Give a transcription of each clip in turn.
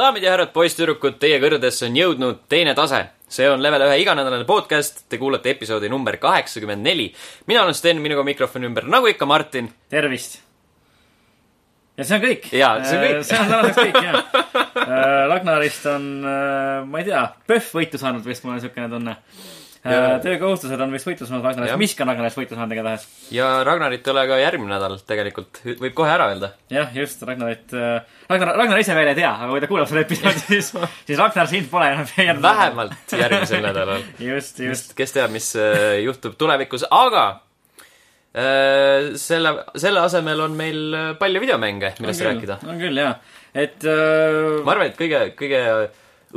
daamid ja härrad, poisssüdrukud, teie kõrgedesse on jõudnud teine tase. see on level ühe iganädalane podcast, te kuulate episoodi number kaheksakümmend neli. mina olen Sten, minuga mikrofoni ümber, nagu ikka Martin. tervist! ja see on kõik. Jaa, see on kõik. see on tänaseks kõik, jah. Ragnarist on, ma ei tea, PÖFF võitu saanud vist, mul on niisugune tunne. Jaa. töökohustused on vist saanud Ragnarist. Miski on Ragnarist saanud igatahes. ja Ragnarit ei ole ka järgmine nädal tegelikult, võib kohe ära öelda. jah, just, Ragnarit, Ragnar, Ragnar ise veel ei tea, aga kui ta kuulab seda episoodi, siis, siis Ragnar sind pole enam vähemalt järgmisel nädalal. just, just. kes teab, mis äh, juhtub tulevikus, aga äh, selle, selle asemel on meil äh, palju videomänge, millest rääkida. on küll, jaa. et äh, ma arvan, et kõige, kõige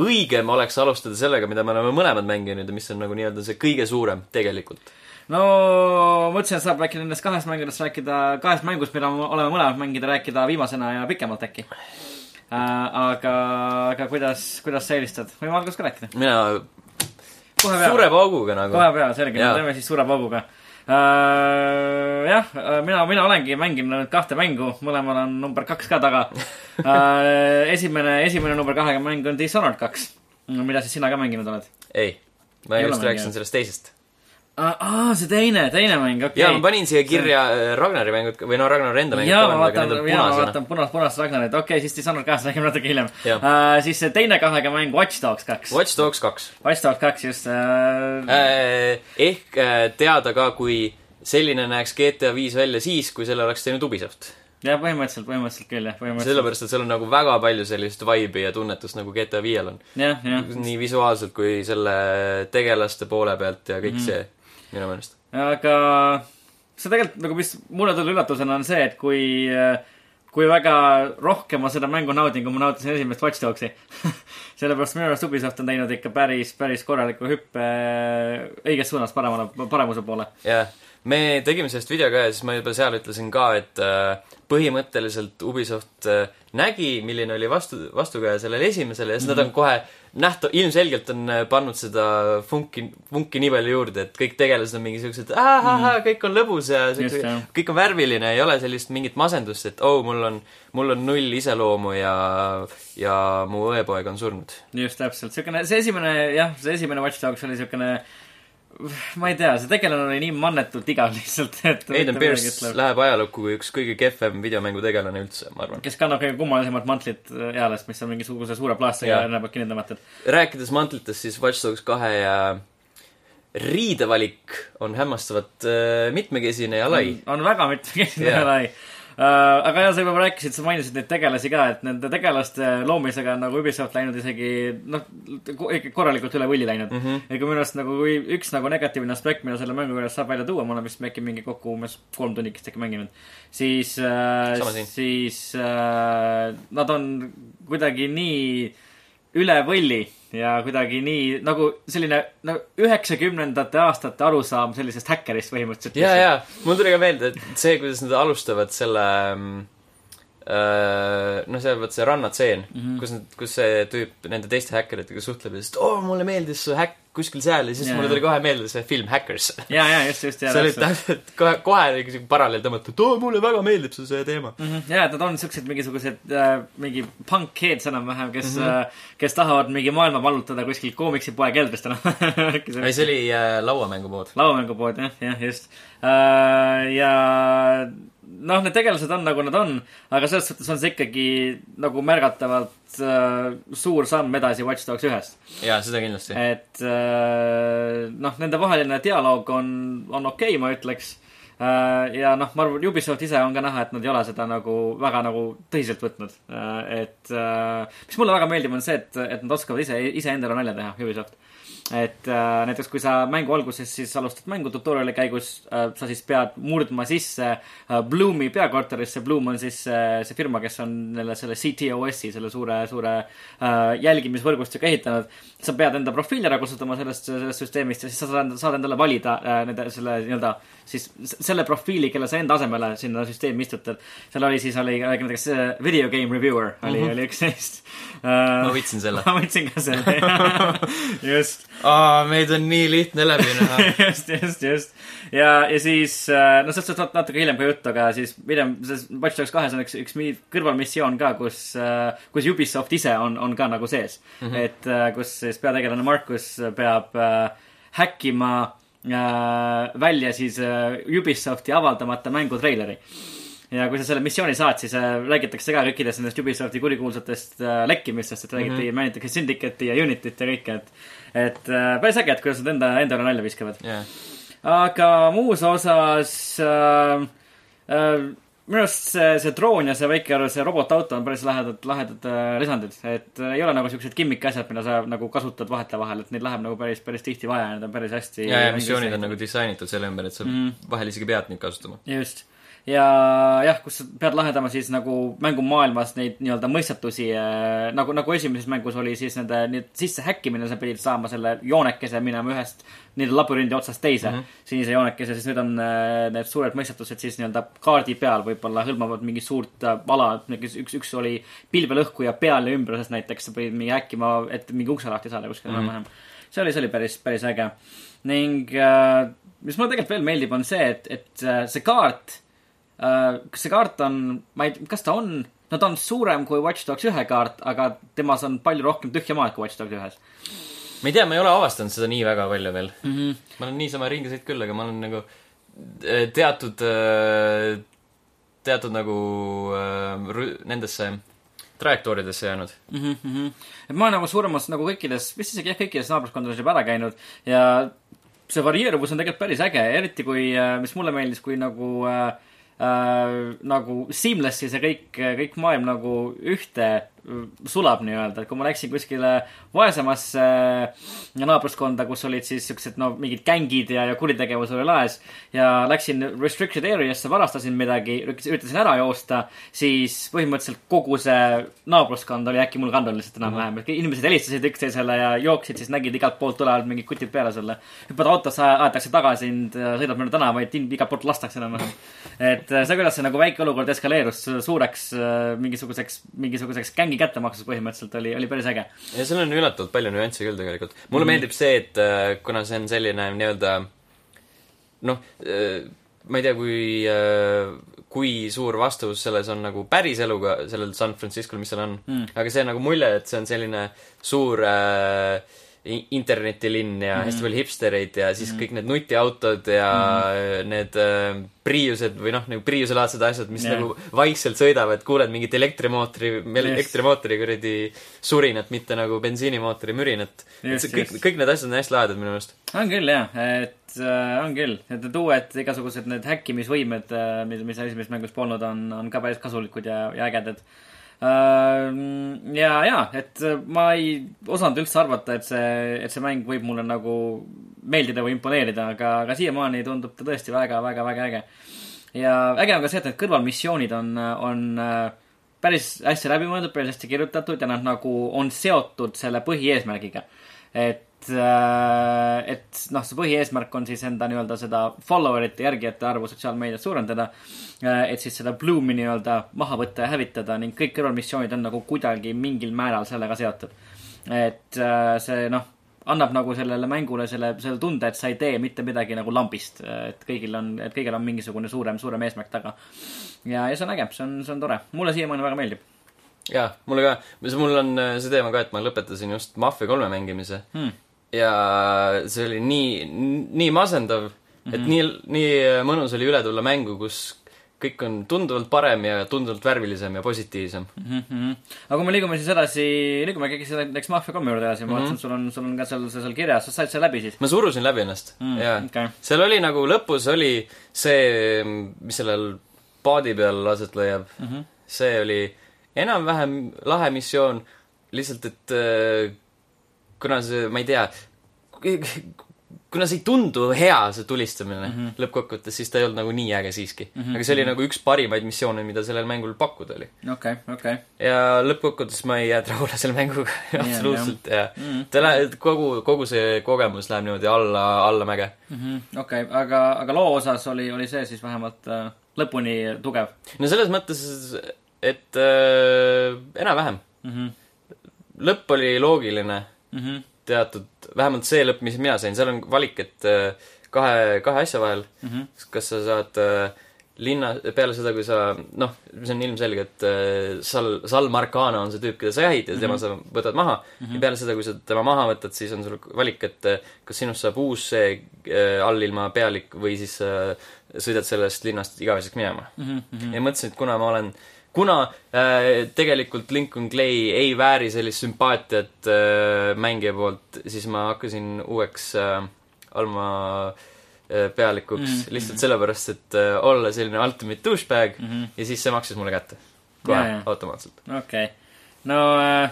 õigem oleks alustada sellega, mida me oleme mõlemad mänginud ja mis on nagu nii-öelda see kõige suurem tegelikult. no mõtlesin, et saab äkki nendest kahest mängudest rääkida, kahest mängust, mida me oleme mõlemad mänginud, rääkida viimasena ja pikemalt äkki äh,. aga, aga kuidas, kuidas sa eelistad? võime alguses ka rääkida. mina suure pauguga nagu. kohe peale, selge, teeme siis suure pauguga äh,. jah, mina, mina olengi mänginud kahte mängu, mõlemal on number kaks ka taga äh,. esimene, esimene number kahega mäng on Dishonored kaks, mida siis sina ka mänginud oled? ei, ma Ei just rääkisin sellest teisest. aa, see teine, teine mäng, okei ja ma panin siia kirja äh, Ragnari mängud või no Ragnari enda mängud jaa, ma vaatan, jaa, ma punasena. vaatan punast, punast Ragnarit, okei okay,, siis Dishonored kahest räägime natuke hiljem uh,. siis see teine kahega mäng Watch Dogs kaks. Watch Dogs kaks. Watch Dogs kaks just uh,. ehk teada ka, kui selline näeks GTA viis välja siis, kui selle oleks teinud Ubisoft. jah, põhimõtteliselt, põhimõtteliselt küll jah, põhimõtteliselt. sellepärast, et seal on nagu väga palju sellist vibe'i ja tunnetust nagu GTA viiel on. nii visuaalselt kui selle tegelaste poole pealt ja kõik mm -hmm. see, minu meelest. aga see tegelikult nagu, mis mulle tuli üllatusena, on see, et kui, kui väga rohkem ma seda mängu naudin, kui ma nautisin esimest Watch Dogsi. sellepärast minu arust Ubisoft on teinud ikka päris, päris korraliku hüppe õiges suunas paremale, paremuse poole. jah, me tegime sellest video ka ja siis ma juba seal ütlesin ka, et äh, põhimõtteliselt Ubisoft äh, nägi, milline oli vastu, vastukaja sellele esimesele ja siis mm -hmm. nad on kohe nähtav, ilmselgelt on äh, pannud seda funki, funki nii palju juurde, et kõik tegelased on mingi siuksed ahahah, kõik on lõbus ja Just, siuke, jah. kõik on värviline, ei ole sellist mingit masendust, et oh, mul on, mul on null iseloomu ja, ja mu õepoeg on surnud. just täpselt, siukene, see esimene, jah, see esimene Watch Dogs oli siukene, ma ei tea, see tegelane oli nii mannetult igav lihtsalt, et. Aiden Pierce läheb ajalukku kui üks kõige kehvem videomängutegelane üldse, ma arvan. kes kannab kõige kummalisemat mantlit äh, eales, mis on mingisuguse suure plaastriga Jaa. enne poolt kinni tõmmatud. rääkides mantlitest, siis Watch Dogs kahe ja riidevalik on hämmastavalt äh, mitmekesine ja lai. on väga mitmekesine Jaa. yeah. lai. Aga jah, sa juba rääkisid, sa mainisid neid tegelasi ka, et nende tegelaste loomisega on nagu Ubisoft läinud isegi noh, ikka korralikult üle võlli läinud mm. -hmm. kui minu arust nagu kui üks nagu negatiivne aspekt, mida selle mängu juures saab välja tuua, ma olen vist äkki mingi kokku umbes kolm tunnikest äkki mänginud, siis siin., siis uh, nad on kuidagi nii üle võlli ja kuidagi nii nagu selline nagu üheksakümnendate aastate arusaam sellisest häkkerist põhimõtteliselt. ja, ja mul tuli ka meelde, et see, kuidas nad alustavad selle mm, äh, noh, see, vot see rannatseen mm. -hmm. kus nad, kus see tüüp nende teiste häkkeritega suhtleb ja siis, et oo, mulle meeldis su häkk kuskil seal ja siis Jaa. mulle tuli kohe meelde see film Hackers. ja, ja just, just, ja see oli täpselt kohe, kohe oli siuke paralleel tõmmatud, oo, mulle väga meeldib su see teema. Mhm, ja, et nad on siuksed mingisugused äh, mingi punk kids enam-vähem, kes mm, -hmm. äh, kes tahavad mingi maailma vallutada kuskil koomiksipoe keldrist enam. ei, see oli äh, lauamängu mood. lauamängupood jah, jah, just äh,. ja noh, need tegelased on nagu nad on, aga selles suhtes on see ikkagi nagu märgatavalt äh, suur samm edasi Watch Dogs ühest. jaa, seda kindlasti. et äh, noh, nende vaheline dialoog on, on okei okay,, ma ütleks. ja noh, ma arvan, Ubisoft ise on ka näha, et nad ei ole seda nagu väga nagu tõsiselt võtnud. et äh, mis mulle väga meeldib, on see, et, et nad oskavad ise, iseendale nalja teha, Ubisoft. Et äh, näiteks kui sa mängu alguses siis alustad mängu tutorial'i käigus äh,, sa siis pead murdma sisse äh, Bloomi peakorterisse, Bloom on siis äh, see firma, kes on neile selle CTOS-i, selle suure, suure äh, jälgimisvõrgustiku ehitanud. sa pead enda profiili ära kasutama sellest, sellest süsteemist ja siis sa saad, saad endale valida äh, nende, selle nii-öelda siis selle profiili, kelle sa enda asemele sinna süsteemi istutad. seal oli siis, oli näiteks äh, video game reviewer oli mm, -hmm. oli üks neist ma uh,. võtsin selle. ma võtsin ka selle, just, aa, meid on nii lihtne läbi näha. just, just, just. ja, ja siis, no sellest saab natuke hiljem ka juttu, aga siis hiljem, selles Watch Dogs kahes on üks, üks mi- kõrvalmissioon ka, kus, kus Ubisoft ise on, on ka nagu sees mm. -hmm. et äh, kus siis peategelane Markus peab äh, häkkima äh, välja siis äh, Ubisofti avaldamata mängu treileri ja kui sa selle missiooni saad, siis äh, räägitakse ka kõikidest nendest Ubisofti kurikuulsatest äh, lekkimistest, et räägiti mm, -hmm. mainitakse Syndicate'i ja Unity't ja kõike, et, et äh, päris äge, et kuidas nad enda, endale nalja viskavad. jah, aga muus osas äh, äh, minu arust see, see droon ja see väike, see robotauto on päris lahedad, lahedad äh, lisandid, et äh, ei ole nagu siuksed gimmick asjad, mida sa nagu kasutad vahetevahel, et neid läheb nagu päris, päris tihti vaja ja need on päris hästi. ja, ja missioonid on nagu disainitud selle ümber, et sa Mhm. vahel isegi pead neid kasutama. just. Ja jah, kus sa pead lahendama siis nagu mängumaailmas neid nii-öelda mõistatusi äh, nagu, nagu esimeses mängus oli siis nende nii sisse häkkimine, sa pidid saama selle joonekese minema ühest nii-öelda labürindi otsast teise mm Mhm. -hmm. sinise joonekese, siis nüüd on äh, need suured mõistatused siis nii-öelda kaardi peal võib-olla hõlmavad mingit suurt äh, ala, näiteks üks, üks oli pilvelõhkuja peal ja ümbruses näiteks, sa pidid mingi häkkima, et mingi ukse lahti saada kuskil Mhm. enam-vähem mm -hmm. see oli, see oli päris, päris äge. ning äh, mis mulle tegelikult veel meeldib, on see, et, et äh, see kaart kas see kaart on, ma ei tea, kas ta on, no ta on suurem kui Watch Dogs ühe kaart, aga temas on palju rohkem tühja maad kui Watch Dogs ühes ma ei tea, ma ei ole avastanud seda nii väga palju veel. mm. -hmm. ma olen niisama ringi sõit küll, aga ma olen nagu eh, teatud, teatud nagu nendesse trajektooridesse jäänud. mm. -hmm. et ma olen nagu suuremas nagu kõikides, vist isegi jah, kõikides naabruskondades juba ära käinud ja see varieeruvus on tegelikult päris äge, eriti kui, mis mulle meeldis, kui nagu äh, äh, nagu seamless'i see kõik, kõik maailm nagu ühte sulab nii-öelda, et kui ma läksin kuskile vaesemasse äh, naabruskonda, kus olid siis siuksed no mingid gängid ja, ja kuritegevus oli laes ja läksin restricted area'sse, varastasin midagi, üritasin ära joosta, siis põhimõtteliselt kogu see naabruskond oli äkki mul kandel lihtsalt enam-vähem, et inimesed helistasid üksteisele ja jooksid, siis nägid igalt poolt tulevad mingid kutid peale sulle. hüppad autosse, aetakse taga sind, sõidad mööda tänavaid, igalt poolt lastakse enam-vähem. et äh, see, kuidas see nagu väike olukord eskaleerus suureks äh, mingisuguseks, mingisuguseks gängi kättemaksuks põhimõtteliselt oli, oli päris äge. ja seal on üllatavalt palju nüansse küll tegelikult. mulle mm. meeldib see, et äh, kuna see on selline nii-öelda noh, ma ei tea, kui, kui suur vastavus selles on nagu päris eluga, sellel San Francisco'l, mis seal on Mm. aga see nagu mulje, et see on selline suur äh, internetilinn ja mm. hästi palju hipstereid ja siis mm. kõik need nutiautod ja mm. need äh, Priused või noh, nagu Priuselaadsed asjad, mis yeah. nagu vaikselt sõidavad, kuuled mingit elektrimootori, Just. elektrimootori kuradi surinat, mitte nagu bensiinimootori mürinat. see kõik just., kõik need asjad on hästi lahedad minu meelest. on küll jah, et äh, on küll, et need uued igasugused need häkkimisvõimed äh,, mis, mis esimeses mängus polnud, on, on ka päris kasulikud ja, ja ägedad. ja, ja, et äh, ma ei osanud üldse arvata, et see, et see mäng võib mulle nagu meeldida või imponeerida, aga, aga siiamaani tundub ta tõesti väga, väga, väga äge. ja äge on ka see, et need kõrvalmissioonid on, on äh, päris hästi läbi mõeldud, päris hästi kirjutatud ja nad nagu on seotud selle põhieesmärgiga. et, et noh, see põhieesmärk on siis enda nii-öelda seda follower'ite, järgijate arvu sotsiaalmeedias suurendada. et siis seda Bloomi nii-öelda maha võtta ja hävitada ning kõik kõrvalmissioonid on nagu kuidagi mingil määral sellega seotud. et äh, see noh, annab nagu sellele mängule selle, selle tunde, et sa ei tee mitte midagi nagu lambist, et kõigil on, et kõigil on mingisugune suurem, suurem eesmärk taga. ja, ja see on äge, see on, see on tore, mulle siiamaani väga meeldib jaa, mulle ka, mul on äh, see teema ka, et ma lõpetasin just Mafia kolme mängimise hmm.. Ja see oli nii, nii masendav mm, -hmm. et nii, nii mõnus oli üle tulla mängu, kus kõik on tunduvalt parem ja tunduvalt värvilisem ja positiivsem. Mm -hmm. aga kui me liigume siis edasi, liigume ikkagi selle näiteks Mafia kolme juurde edasi, ma Mhm. vaatasin, sul on, sul on ka seal, seal kirjas, sa said selle läbi siis ma surusin läbi ennast mm, jaa. okei. seal oli nagu lõpus oli see, mis sellel paadi peal aset leiab mm. -hmm. see oli enam-vähem lahe missioon, lihtsalt et äh, kuna see, ma ei tea, kuna see ei tundu hea, see tulistamine mm Mhm. -hmm. lõppkokkuvõttes, siis ta ei olnud nagu nii äge siiski mm. -hmm. aga see oli nagu üks parimaid missioone, mida sellel mängul pakkuda oli. okei, okei. ja lõppkokkuvõttes ma ei jäänud rahule selle mänguga absoluutselt ja Mm -hmm. ta läheb, kogu, kogu see kogemus läheb niimoodi alla, allamäge. Mhm, okei, aga, aga loo osas oli, oli see siis vähemalt äh, lõpuni tugev no selles mõttes, et äh, enam-vähem. mm? -hmm. lõpp oli loogiline Mm -hmm. teatud, vähemalt see lõpp, mis mina sain, seal on valik, et äh, kahe, kahe asja vahel Mm -hmm. kas sa saad äh, linna, peale seda, kui sa, noh, see on ilmselge, et äh, Sal, Sal Marcana on see tüüp, keda sa jahid ja tema sa võtad maha mm. -hmm. ja peale seda, kui sa tema maha võtad, siis on sul valik, et äh, kas sinust saab uus see äh, allilma pealik või siis äh, sõidad sellest linnast igaveseks minema Mm -hmm. ja mõtlesin, et kuna ma olen, kuna äh, tegelikult Lincoln Clay ei vääri sellist sümpaatiat äh, mängija poolt, siis ma hakkasin uueks äh, Alma äh, pealikuks mm. -hmm. lihtsalt sellepärast, et äh, olla selline ultimate douchebag mm. -hmm. ja siis see maksis mulle kätte. kohe automaatselt. okei okay. no äh,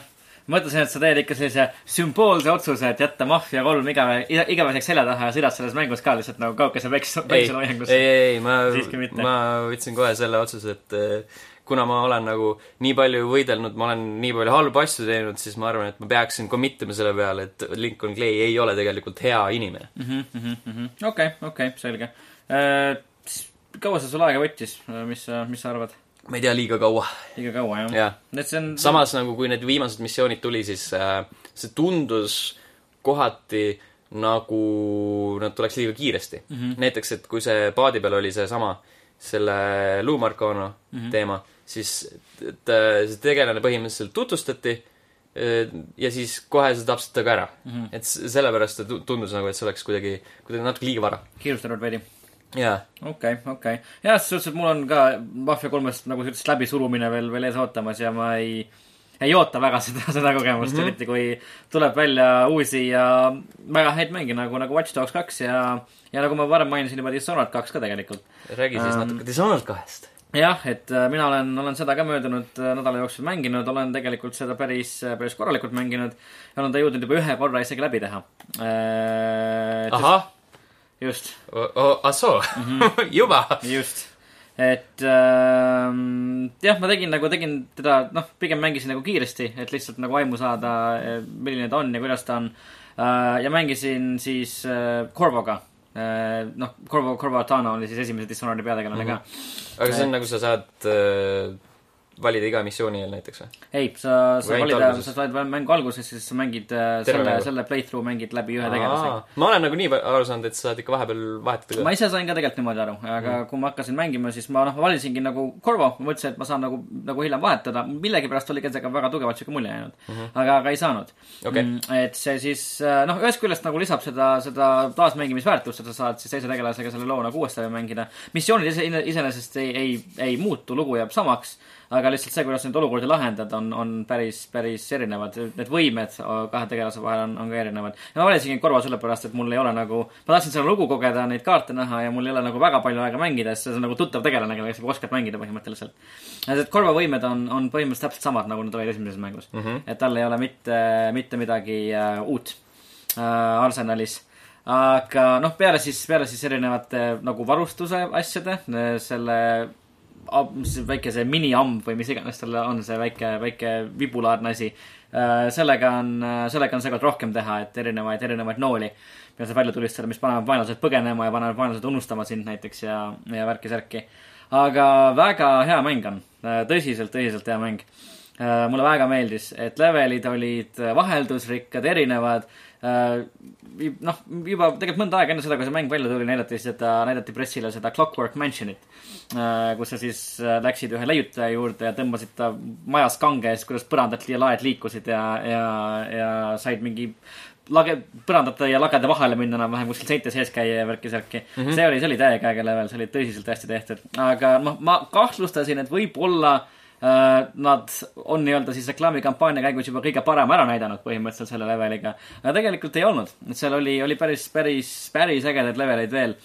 mõtlesin, et sa teed ikka sellise sümboolse otsuse, et jätta Mafia kolm igave, igaveseks selja taha ja sõidad selles mängus ka lihtsalt nagu kaukese päikse, ei, päikseloojangus ei, ei, ma, Siiski mitte. ma võtsin kohe selle otsuse, et äh, kuna ma olen nagu nii palju võidelnud, ma olen nii palju halbu asju teinud, siis ma arvan, et ma peaksin commit ima selle peale, et Lincoln Clay ei ole tegelikult hea inimene. Mhm, okei, okei, selge äh,. kaua see sul aega võttis, mis sa, mis sa arvad? ma ei tea, liiga kaua. liiga kaua, jah? see on samas nagu, kui need viimased missioonid tuli, siis äh, see tundus kohati nagu nad tuleks liiga kiiresti mm. -hmm. näiteks, et kui see paadi peal oli seesama, selle Lou Marcano mm -hmm. teema, siis et, äh, see tegelane põhimõtteliselt tutvustati äh, ja siis kohe see tapsiti ta ka ära mm. -hmm. et sellepärast ta tu- tundus nagu, et see oleks kuidagi, kuidagi natuke liiga vara. kiirustanud veidi jaa. okei okay,, okei okay.. jah, selles suhtes, mul on ka Mafia kolmest nagu sellist läbisurumine veel, veel ees ootamas ja ma ei, ei oota väga seda, seda kogemust mm, -hmm. eriti kui tuleb välja uusi ja väga häid mänge nagu, nagu Watch Dogs kaks ja, ja nagu ma varem mainisin juba Dishonored kaks ka tegelikult. räägi siis Ähm, natuke Dishonored kahest. Jah, et äh, mina olen, olen seda ka möödunud äh, nädala jooksul mänginud, olen tegelikult seda päris, päris korralikult mänginud ja olen ta jõudnud juba ühe korra isegi läbi teha. ahah, just ah soo -hmm. juba just, et ähm, jah, ma tegin nagu, tegin teda, noh, pigem mängisin nagu kiiresti, et lihtsalt nagu aimu saada, milline ta on ja kuidas ta on äh,. ja mängisin siis äh, Corvoga äh,. noh, Corvo, Corvo Atana oli siis esimese Dishonored'i peategelane mm -hmm. ka. aga see on nagu sa saad äh, valida iga missiooni eel näiteks või? ei, sa, sa alguses? sa saad mängu alguses, siis sa mängid äh, Terve selle selle playthrough mängid läbi ühe tegelasega. ma olen nagu nii aru saanud, et sa saad ikka vahepeal vahetada ma ka. ise sain ka tegelikult niimoodi aru, aga mm. kui ma hakkasin mängima, siis ma noh, valisingi nagu Corvo, ma mõtlesin, et ma saan nagu, nagu hiljem vahetada, millegipärast oli ka väga tugevalt siuke mulje jäänud mm. -hmm. aga, aga ei saanud Okei. mm,. et see siis äh, noh, ühest küljest nagu lisab seda, seda taasmängimisväärtust, et sa saad siis teise tegelasega selle loo nagu uuesti läbi mängida. missioonid ise, iseenesest ei, ei, ei muutu, lugu jääb samaks, aga lihtsalt see, kuidas neid olukordi lahendada, on, on päris, päris erinevad. Need võimed kahe tegelase vahel on, on ka erinevad. ja ma valisingi Corvo sellepärast, et mul ei ole nagu, ma tahtsin seda lugu kogeda, neid kaarte näha ja mul ei ole nagu väga palju aega mängida, sest see on nagu tuttav tegelane, kellega sa oskad mängida põhimõtteliselt. et Corvo võimed on, on põhimõtteliselt täpselt samad, nagu nad olid esimeses mängus mm. -hmm. et tal ei ole mitte, mitte midagi äh, uut äh, arsenalis aga noh, peale siis, peale siis erinevate nagu varustuse asjade, selle väike see miniamb või mis iganes tal on, see väike, väike vibulaadne asi. sellega on, sellega on seekord rohkem teha, et erinevaid, erinevaid nooli, mida saab välja tulistada, mis panevad vaenlased põgenema ja panevad vaenlased unustama sind näiteks ja, ja värki-särki. aga väga hea mäng on, tõsiselt, tõsiselt hea mäng. mulle väga meeldis, et levelid olid vaheldusrikkad, erinevad noh, juba tegelikult mõnda aega enne seda, kui see mäng välja tuli, näidati seda, näidati pressile seda Clockwork Mansionit. kus sa siis äh, läksid ühe leiutaja juurde ja tõmbasid ta majas kange ees, kuidas põrandad ja laed liikusid ja, ja, ja said mingi lage, põrandate ja lagede vahele minna enam-vähem kuskil seinte sees käia ja värki-särki mm. -hmm. see oli, see oli täiega äge level, see oli tõsiselt hästi tehtud. aga noh, ma kahtlustasin, et võib-olla äh, nad on nii-öelda siis reklaamikampaania käigus juba kõige parem ära näidanud põhimõtteliselt selle leveliga. aga tegelikult ei olnud, et seal oli, oli päris, päris, päris ägedaid leveleid veel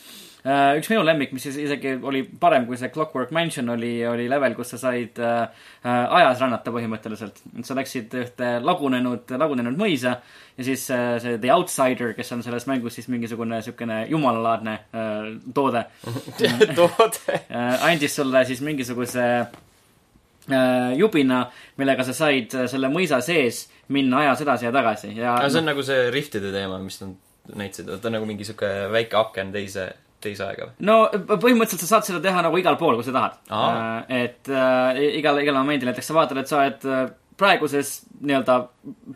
Uh, üks minu lemmik, mis is- isegi oli parem kui see Clockwork Mansion oli, oli level, kus sa said uh, ajas rännata põhimõtteliselt. sa läksid ühte lagunenud, lagunenud mõisa ja siis see The Outsider, kes on selles mängus siis mingisugune siukene jumalalaadne toode toode. äh, andis sulle siis mingisuguse äh, jubina, millega sa said äh, selle mõisa sees minna ajas edasi ja tagasi ja aga see on nagu see riftide teema, mis nad näitasid, ta on nagu mingi sihuke väike aken teise, teise aega või? no põhimõtteliselt sa saad seda teha nagu igal pool, kus sa tahad. Et äh, igal, igal momendil. Näiteks sa vaatad, et sa oled äh, praeguses nii-öelda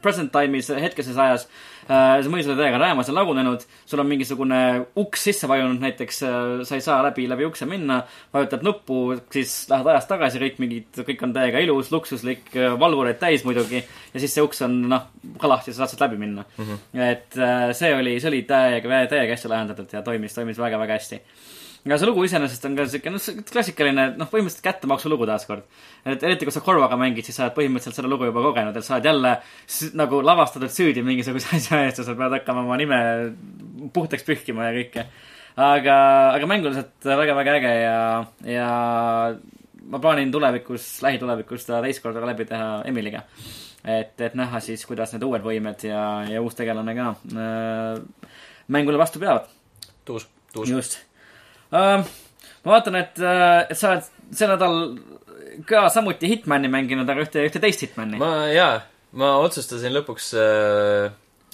present time'is, hetkeses ajas äh,, see mõis oli täiega räämas ja lagunenud, sul on mingisugune uks sisse vajunud näiteks äh,, sa ei saa läbi, läbi ukse minna, vajutad nuppu, siis lähed ajas tagasi, kõik mingid, kõik on täiega ilus, luksuslik, valvureid täis muidugi ja siis see uks on noh, ka lahti, sa saad sealt läbi minna mm. -hmm. et äh, see oli, see oli täiega, täiega hästi lahendatud ja toimis, toimis väga-väga hästi ja see lugu iseenesest on ka siuke, noh, klassikaline, noh, põhimõtteliselt kättemaksu lugu taaskord. et eriti, kui sa Korvaga mängid, siis sa oled põhimõtteliselt seda lugu juba kogenud, et sa oled jälle nagu lavastatud süüdi mingisuguse asja eest ja sa pead hakkama oma nime puhtaks pühkima ja kõike. aga, aga mänguliselt väga-väga äge ja, ja ma plaanin tulevikus, lähitulevikus ta teist korda läbi teha Emiliga. et, et näha siis, kuidas need uued võimed ja, ja uus tegelane ka äh, mängule vastu peavad. tuus, tuus. just. Ma vaatan, et uh,, et sa oled see nädal ka samuti Hitmani mänginud, aga ühte, ühte teist Hitmani. ma, jaa, ma otsustasin lõpuks,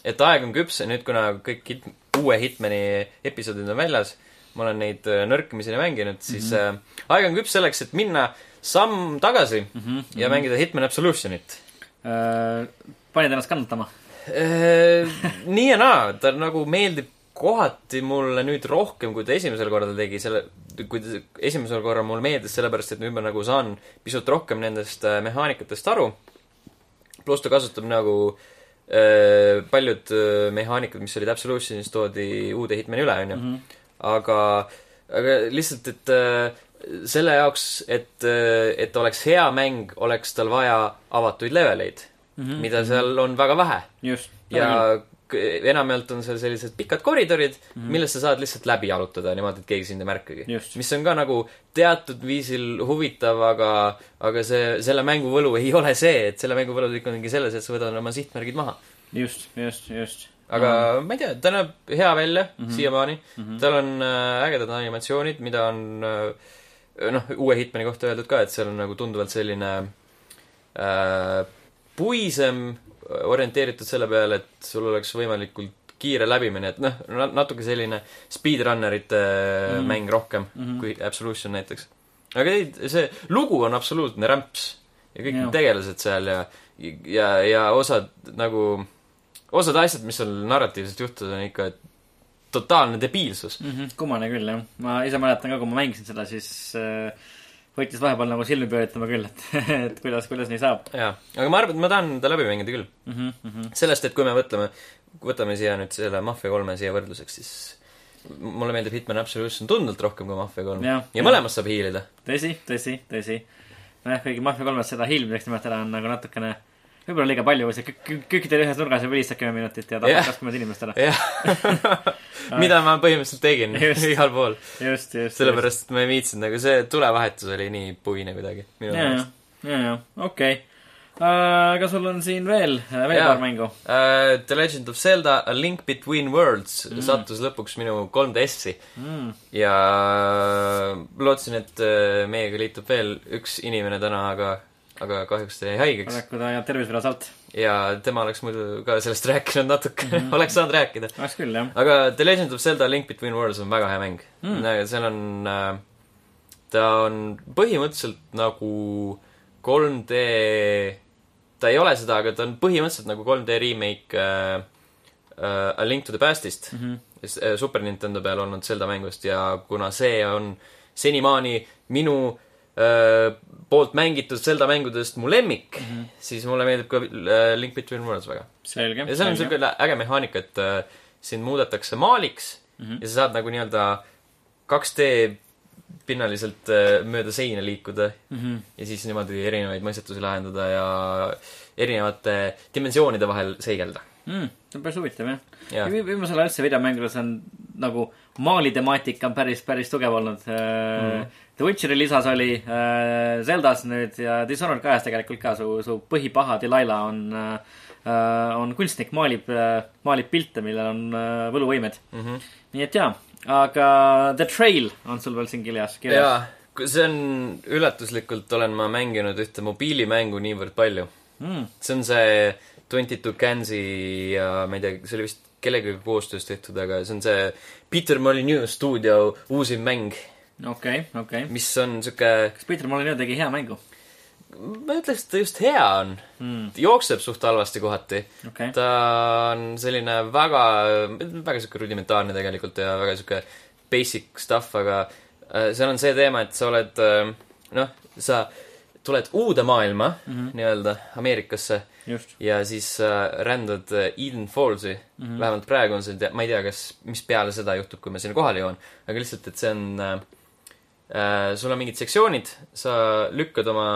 et aeg on küps ja nüüd, kuna kõik hit, uue Hitmani episoodid on väljas, ma olen neid äh, nõrkemiseni mänginud, siis mm -hmm. äh, aeg on küps selleks, et minna samm tagasi mm -hmm. ja mängida Hitman Absolutionit uh,. panid ennast kannatama. Äh, nii ja naa, ta nagu meeldib kohati mulle nüüd rohkem, kui ta esimesel korral tegi, selle, kui ta esimesel korral mulle meeldis, sellepärast et nüüd ma nagu saan pisut rohkem nendest äh, mehaanikatest aru. pluss ta kasutab nagu äh, paljud äh, mehaanikad, mis olid Absolutionis, toodi uude Hitmani üle, onju. aga, aga lihtsalt, et äh, selle jaoks, et, et oleks hea mäng, oleks tal vaja avatuid leveleid mm, -hmm. mida seal on väga vähe ja enamjaolt on seal sellised pikad koridorid mm, -hmm. millest sa saad lihtsalt läbi jalutada niimoodi, et keegi sind ei märkagi mis on ka nagu teatud viisil huvitav, aga, aga see, selle mängu võlu ei ole see, et selle mängu võlu ikkagi selles, et sa võtad oma sihtmärgid maha. just, just, just. aga mm. ma ei tea, ta näeb hea välja mm -hmm. siiamaani mm. -hmm. tal on äh, ägedad animatsioonid, mida on äh, noh, uue Hitmani kohta öeldud ka, et seal on nagu tunduvalt selline äh, puisem, orienteeritud selle peale, et sul oleks võimalikult kiire läbimine, et noh, natuke selline speedrunnerite mm -hmm. mäng rohkem mm -hmm. kui Absolution näiteks. aga ei, see lugu on absoluutne rämps ja kõik need tegelased seal ja, ja, ja osad nagu, osad asjad, mis seal narratiivselt juhtuvad, on ikka totaalne debiilsus. mm. -hmm. kummane küll, jah. ma ise mäletan ka, kui ma mängisin seda, siis äh, võttis vahepeal nagu silmi pööritama küll, et, et kuidas, kuidas nii saab jaa, aga ma arvan, et ma tahan ta läbi mängida küll. mm. -hmm, mm -hmm. sellest, et kui me võtame, võtame siia nüüd selle Mafia kolme siia võrdluseks, siis mulle meeldib Hitman Absolution tunduvalt rohkem kui Mafia kolm. Ja jah. mõlemas saab hiilida. tõsi, tõsi, tõsi. nojah, kuigi Mafia kolmes seda hiilmiseks nimetada on nagu natukene võib-olla liiga palju, see kükitad ühes nurgas ja vilistab kümme minutit ja tapad Jah. kakskümmend inimest ära. mida ma põhimõtteliselt tegin Just. igal pool. just, just. sellepärast, et ma ei viitsinud, nagu see tulevahetus oli nii puine kuidagi ja, ja ja, ja, okei. aga sul on siin veel, veel Jaa. paar mängu. Uh, The Legend of Zelda A Link Between Worlds mm. sattus lõpuks minu 3DS-i Mm. ja lootsin, et äh, meiega liitub veel üks inimene täna, aga, aga kahjuks ta jäi haigeks paraku ta jääb tervisevõlas alt. ja tema oleks muidu ka sellest rääkinud natuke mm, -hmm. oleks saanud rääkida. oleks küll, jah. aga The Legend of Zelda Link Between Worlds on väga hea mäng Mm. seal on äh,, ta on põhimõtteliselt nagu 3D, ta ei ole seda, aga ta on põhimõtteliselt nagu 3D remake äh, äh, A Link to the Past'ist mm. -hmm. Super Nintendo peal olnud Zelda mängust ja kuna see on senimaani minu poolt mängitud Zelda mängudest mu lemmik mm, -hmm. siis mulle meeldib ka äh, Link Between Worlds väga. ja seal on siuke äge mehaanika, et äh, sind muudetakse maaliks mm -hmm. ja sa saad nagu nii-öelda 2D pinnaliselt äh, mööda seina liikuda mm. -hmm. ja siis niimoodi erinevaid mõistetusi lahendada ja erinevate dimensioonide vahel seigelda. mm,. see on päris huvitav, jah Jah. ja.. viimasel ajal üldse videomängudes on nagu Mali temaatika on päris, päris tugev olnud Mhm. mm.. The Witcheri lisas oli äh, Zeldas nüüd ja Dishonored kahes tegelikult ka su, su põhipaha Delilah on äh,, on kunstnik, maalib äh,, maalib pilte, millel on äh, võluvõimed mm. -hmm. nii et jaa, aga The Trail on sul veel siin kirjas, kirjas. jaa, see on, üllatuslikult olen ma mänginud ühte mobiilimängu niivõrd palju. Mm. see on see Twenty Two Cansi ja ma ei tea, see oli vist kellegagi koostöös tehtud, aga see on see Peter Molyneux stuudio uusim mäng, okei, okei. mis on sihuke, kas Peeter Molyneux tegi hea mängu? ma ütleks, et ta just hea on Mm. jookseb suht halvasti kohati. okei, ta on selline väga, väga sihuke rudimentaarne tegelikult ja väga sihuke basic stuff, aga äh, seal on see teema, et sa oled äh, noh, sa tuled uude maailma mm. -hmm. nii-öelda Ameerikasse just. ja siis äh, rändad äh, Eden Fallsi mm. -hmm. vähemalt praegu on see, ma ei tea, kas, mis peale seda juhtub, kui ma sinna kohale jõuan, aga lihtsalt, et see on äh, sul on mingid sektsioonid, sa lükkad oma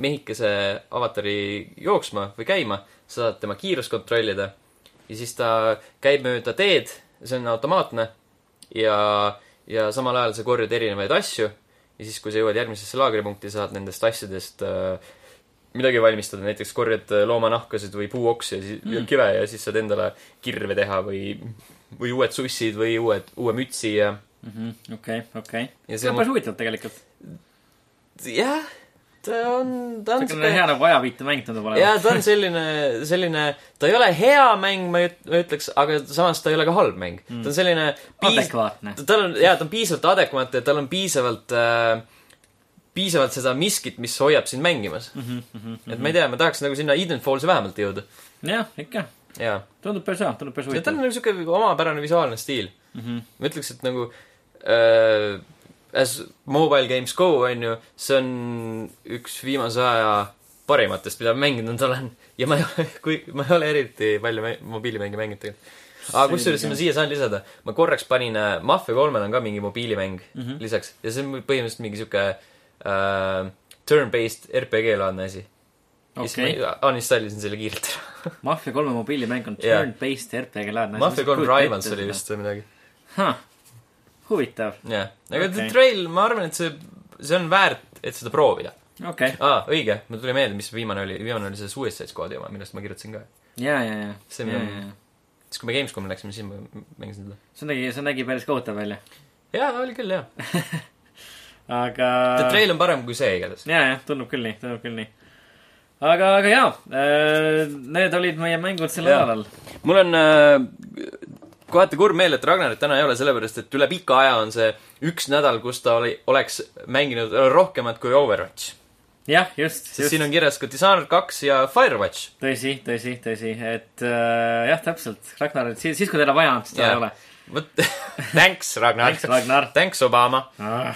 mehikese avatari jooksma või käima, sa saad tema kiirust kontrollida ja siis ta käib mööda teed, see on automaatne ja, ja samal ajal sa korjad erinevaid asju ja siis, kui sa jõuad järgmisesse laagripunkti, saad nendest asjadest äh, midagi valmistada, näiteks korjad äh, loomanahkasid või puuoksi ja siis mm. kive ja siis saad endale kirve teha või, või uued sussid või uued, uue mütsi ja, okei, okei. ja see on päris huvitav tegelikult. jah, ta on, ta on niisugune hea nagu ajaviitemäng tundub jaa, olevat. ta on selline, selline, ta ei ole hea mäng, ma ütleks, aga samas ta ei ole ka halb mäng mm.. ta on selline piis-, adekvaatne. tal on, jaa, ta on piisavalt adekvaatne, tal on piisavalt äh,, piisavalt seda miskit, mis hoiab sind mängimas mm. Mhm, -hmm. et ma ei tea, ma tahaks nagu sinna Eden Fallsi vähemalt jõuda. jah, ikka. jaa. tundub päris hea, tundub päris ja tal huvitav on nagu siuke omapärane visuaalne stiil mm. Mhm. -hmm. ma ütleks, et nagu äh, as mobile games go, on ju, see on üks viimase aja parimatest, mida ma mänginud olen. ja ma ei ole, kui, ma ei ole eriti palju mä- mobiilimänge mänginud tegelikult. aga kusjuures sinna siia saan lisada, ma korraks panin äh, Mafia kolmel on ka mingi mobiilimäng mm. -hmm. lisaks ja see on põhimõtteliselt mingi siuke äh, turn-based RPG-laadne asi. ja siis okei, ma uninstallisin selle kiirelt ära. Mafia kolme mobiilimäng on turn-based RPG laadne. Mafia kolm Rivals oli vist. või midagi. huvitav, jah, aga Okei. The Trail, ma arvan, et see, see on väärt, et seda proovida. okei, aa, õige, mul tuli meelde, mis viimane oli, viimane oli see Suicide Squad'i oma, millest ma kirjutasin ka. ja, ja, ja. See, mida ma- siis, kui me Gamescomi läksime, siis ma mängisin seda. see nägi, see nägi päris kohutav välja. jaa, oli küll, jaa. aga. The Trail on parem kui see igatahes. ja, jah, tundub küll nii, tundub küll nii. aga, aga jaa, need olid meie mängud sel nädalal. mul on äh, kohati kurb meel, et Ragnarit täna ei ole, sellepärast et üle pika aja on see üks nädal, kus ta oli, oleks mänginud rohkemat kui Overwatch. jah, just, sest just. siin on kirjas ka Dishonored kaks ja Firewatch. tõsi, tõsi, tõsi, et äh, jah, täpselt, Ragnar, siis, siis kui teda vaja on, siis teda Jaa. ei ole. vot, thanks, Ragnar Thanks,. Ragnar Thanks, Obama. Ah,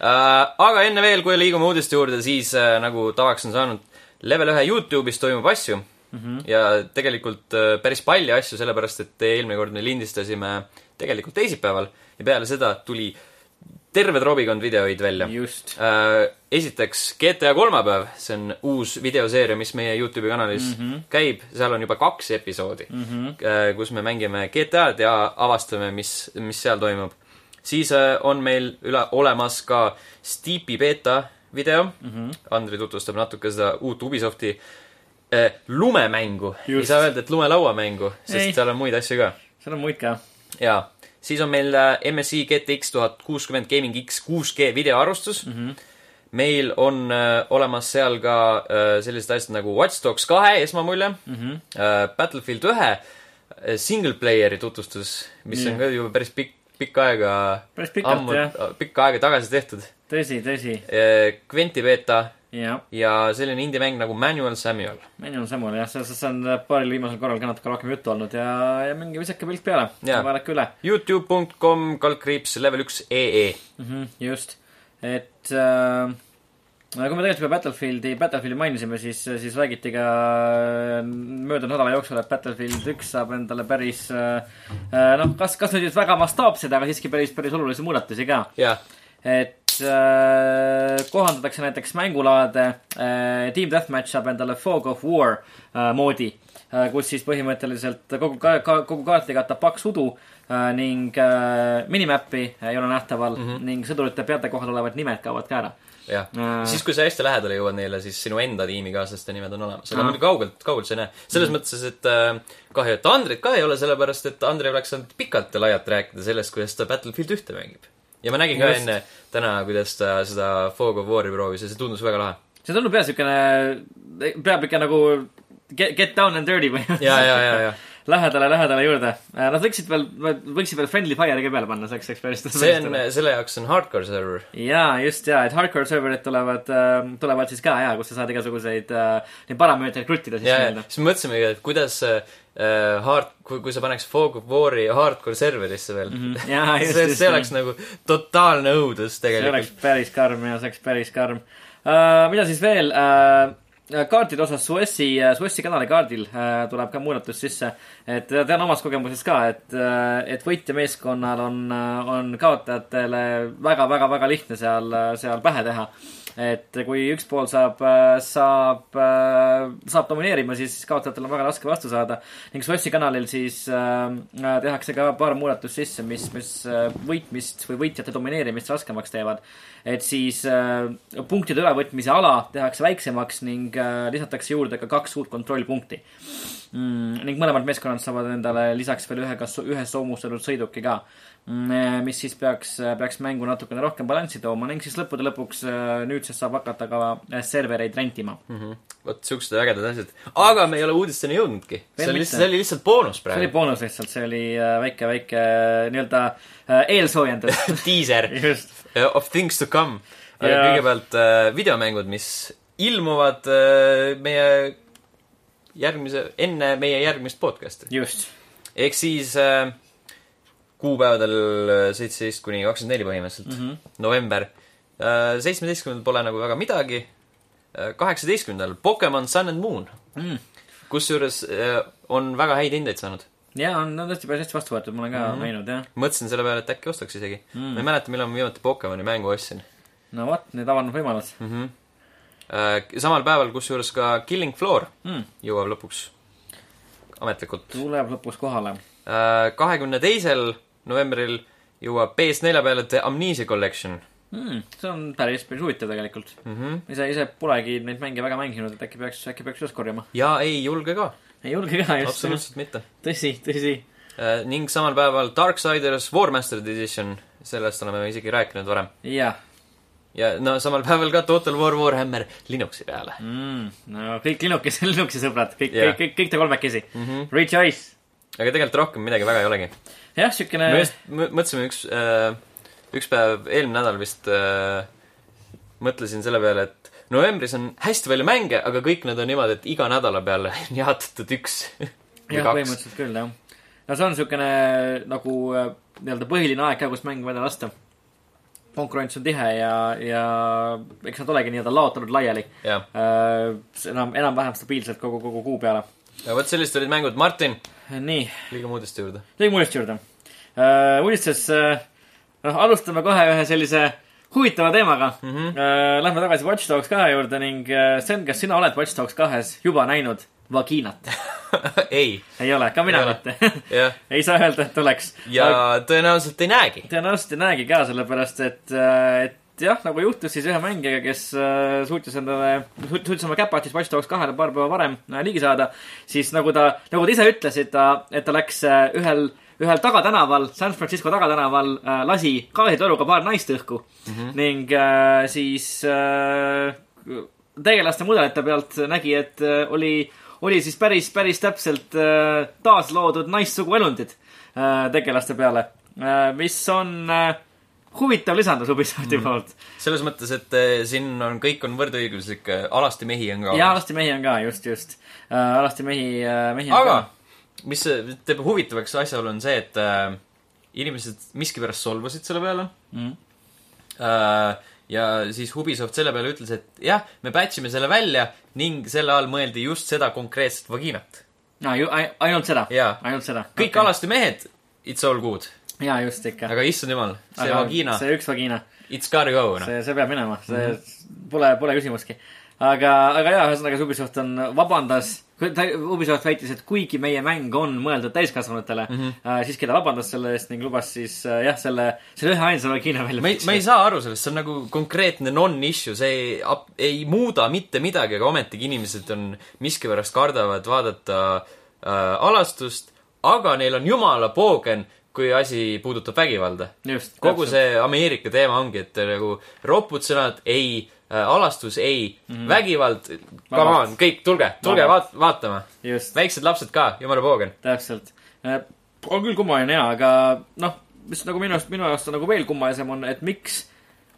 Äh, aga enne veel, kui liigume uudiste juurde, siis äh, nagu tavaks on saanud, level ühe Youtube'is toimub asju mm. -hmm. ja tegelikult äh, päris palju asju, sellepärast et eelmine kord me lindistasime tegelikult teisipäeval ja peale seda tuli terve trobikond videoid välja. just, esiteks GTA kolmapäev, see on uus videoseeria, mis meie Youtube'i kanalis mm -hmm. käib, seal on juba kaks episoodi mm, -hmm. kus me mängime GTA-d ja avastame, mis, mis seal toimub. siis äh, on meil üle, olemas ka Steepi beeta video mm. -hmm. Andri tutvustab natuke seda uut Ubisofti äh, lumemängu. ei saa öelda, et lumelauamängu, sest Ei. seal on muid asju ka seal on muid ka. jaa, siis on meil äh, MSI GTX tuhat kuuskümmend Gaming X 6G videoarvustus mm. -hmm. meil on äh, olemas seal ka äh, sellised asjad nagu Watch Dogs kahe esmamulje mm, -hmm. äh, Battlefield ühe äh, single player'i tutvustus, mis Nii. on ka juba päris pikk, pikka aega, päris pikalt jah,, pikka aega tagasi tehtud. tõsi, tõsi, Quenti beeta jah. ja selline indie-mäng nagu Manual Samuel. Manuel Samuel jah, sellest see on paaril viimasel korral ka natuke rohkem juttu olnud ja, ja minge visake pilt peale, Jaa. vaadake üle Youtube.com kaldkriips level üks EE. mm. -hmm, just, et äh, kui me tegelikult juba Battlefieldi, Battlefieldi mainisime, siis, siis räägiti ka äh, möödunud nädala jooksul, et Battlefield üks saab endale päris äh, äh, noh, kas, kas nüüd väga mastaapseid, aga siiski päris, päris olulisi muudatusi ka. jah, et äh, kohandatakse näiteks mängulaade äh,. Team Deathmatch saab endale Fog of War äh, moodi äh,, kus siis põhimõtteliselt kogu ka, ka, kogu kaarti katab paks udu äh, ning äh, minimäppi ei ole nähtaval mm -hmm. ning sõdurite peate kohal olevad nimed kaovad ka ära jah Äh. siis, kui sa hästi lähedale jõuad neile, siis sinu enda tiimikaaslaste nimed on olemas. aga muidugi kaugelt, kaugelt sa ei näe. selles Mhm. mõttes, et äh, kahju, et Andrit ka ei ole, sellepärast et Andrei oleks saanud pikalt ja laialt rääkida sellest, kuidas ta Battlefield ühte mängib. Ja ma nägin ka Just. enne täna, kuidas ta seda Fog of War'i proovis ja see tundus väga lahe. see tundub jah siukene, peab ikka nagu get, get down and dirty või ja, ja, ja, ja lähedale, lähedale juurde. Nad võiksid veel, võiksid veel friendly fire'i ka peale panna, see oleks, oleks päris see on, selle jaoks on hardcore server. jaa, just jaa, et hardcore serverid tulevad, tulevad siis ka jaa, kus sa saad igasuguseid äh, neid parameetreid kruttida siis nii-öelda. siis me mõtlesimegi, et kuidas äh, hard, kui, kui sa paneks Fog of War'i hardcore serverisse veel mm. Mhm. jaa, just, see, see oleks nagu totaalne õudus see oleks tegelikult. päris karm ja see oleks päris karm uh,. mida siis veel uh,? kaartide osas Suessi, Suessi kanali kaardil uh, tuleb ka muudatus sisse. et tean omast kogemusest ka, et uh,, et võitjameeskonnal on, on kaotajatele väga-väga-väga lihtne seal, seal pähe teha. Et kui üks pool saab, saab, saab domineerima, siis kaotajatel on väga raske vastu saada. ning Suessi kanalil siis äh, tehakse ka paar muudatust sisse, mis, mis äh, võitmist või võitjate domineerimist raskemaks teevad. et siis äh, punktide ülevõtmise ala tehakse väiksemaks ning äh, lisatakse juurde ka kaks uut kontrollpunkti mm,. ning mõlemad meeskonnad saavad endale lisaks veel ühe, kas ühe soomustatud sõiduki ka mm,. mis siis peaks, peaks mängu natukene rohkem balanssi tooma ning siis lõppude lõpuks äh, nüüdsest saab hakata ka äh, servereid rentima. vot siuksed ägedad asjad. aga me ei ole uudisteni jõudnudki. see oli lihtsalt, see oli lihtsalt boonus see oli praegu. boonus lihtsalt, see oli äh, väike, väike äh, nii-öelda äh, eelsoojendus. Teaser of things to come. aga Ja- kõigepealt äh, videomängud, mis ilmuvad äh, meie järgmise, enne meie järgmist podcast'i. just. ehk siis äh, kuupäevadel seitseteist kuni kakskümmend neli põhimõtteliselt mm, -hmm. november. seitsmeteistkümnendal pole nagu väga midagi. kaheksateistkümnendal Pokemon Sun and Moon, Mm. kusjuures äh, on väga häid hindeid saanud. ja on, on tõesti päris hästi vastu võetud, ma olen ka mm. -hmm. näinud, jah. mõtlesin selle peale, et äkki ostaks isegi mm.. ma ei mäleta, millal ma viimati Pokemoni mängu ostsin no vot, nüüd avanenud võimalus mm. -hmm. Samal päeval, kusjuures ka Killing Floor mm.. jõuab lõpuks ametlikult. tuleb lõpuks kohale. kahekümne teisel novembril jõuab PS4 peale The Amnesia Collection Mm. see on päris, päris huvitav tegelikult. mm. -hmm. ise, ise polegi neid mänge väga mänginud, et äkki peaks, äkki peaks üles korjama. ja ei julge ka, ei julge ka just. absoluutselt mitte. tõsi, tõsi. ning samal päeval Darksiders Warmastered Edition, sellest oleme isegi rääkinud varem. jah ja no samal päeval ka Total War Warhammer Linuxi peale mm.. no kõik Linuxi, Linuxi sõbrad, kõik yeah., kõik, kõik te kolmekesi mm. -hmm. Rejoice. aga tegelikult rohkem midagi väga ei olegi. jah, siukene me just mõ- mõtlesime üks äh,, üks päev, eelmine nädal vist äh, mõtlesin selle peale, et novembris on hästi palju mänge, aga kõik need on niimoodi, et iga nädala peale on jaotatud üks või jah, põhimõtteliselt küll, jah. no see on siukene nagu äh, nii-öelda põhiline aeg ka, kus mänge välja lasta. Konkurents on tihe ja, ja eks nad olegi nii-öelda laotatud laiali jah, äh,. enam, enam-vähem stabiilselt kogu, kogu kuu peale. ja vot sellised olid mängud. Martin, nii, liigume uudiste juurde. liigume uudiste juurde uh,. uudistes noh, alustame kohe ühe sellise huvitava teemaga mm. -hmm. Lähme tagasi Watch Dogs kahe juurde ning Sten, kas sina oled Watch Dogs kahes juba näinud vagiinat? ei, ei ole, ka mina mitte ei saa öelda, et oleks. ja tõenäoliselt ei näegi. tõenäoliselt ei näegi ka, sellepärast et, et jah, nagu juhtus siis ühe mängijaga, kes äh, suutis endale, suutis oma käpatist Watch Dogs kahele paar päeva varem äh, ligi saada, siis nagu ta, nagu ta ise ütles, et ta, et ta läks äh, ühel, ühel tagatänaval, San Francisco tagatänaval äh, lasi gaasitoruga paar naist õhku mm -hmm. ning äh, siis äh, tegelaste mudelite pealt nägi, et äh, oli, oli siis päris, päris täpselt äh, taasloodud naissuguelundid äh, tegelaste peale äh,, mis on huvitav lisandus Ubisofti mm. poolt. selles mõttes, et siin on, kõik on võrdõiguslik, alasti mehi on ka ja. alasti mehi on ka, just, just alasti mehi mehi on aga mis teeb huvitavaks asjaolu, on see, et äh, inimesed miskipärast solvusid selle peale ka mm.. äh,. Ja siis Ubisoft selle peale ütles, et jah, me patch ime selle välja ning selle all mõeldi just seda konkreetset ju, ai- ainult seda, Jaa. ainult seda. kõik okay. alasti mehed, it's all good. ja just ikka. aga issand jumal, see vagina, see üks vagina. It's gotta go, noh. see, see peab minema, see mm -hmm. pole, pole küsimustki. aga, aga jaa, ühesõnaga Ubisoft on, vabandas, Ubisoft väitis, et kuigi meie mäng on mõeldud täiskasvanutele mm, -hmm. äh, siiski ta vabandas selle eest ning lubas siis äh, jah, selle, selle ühe ainsa Kino välja ma ei, ma ei saa aru sellest, see on nagu konkreetne non-issue, see ei, ei muuda mitte midagi, aga ometigi inimesed on, miskipärast kardavad vaadata äh, alastust, aga neil on jumala poogen, kui asi puudutab vägivalda. kogu see Ameerika teema ongi, et nagu ropud sõnad ei äh,, alastus ei mm, -hmm. vägivald, come on, kõik, tulge, tulge vaat-, vaatama. väiksed lapsed ka, jumala poogen. täpselt. on küll kummaline jaa, aga noh, mis nagu minu arust, minu arust on nagu veel kummalisem on, et miks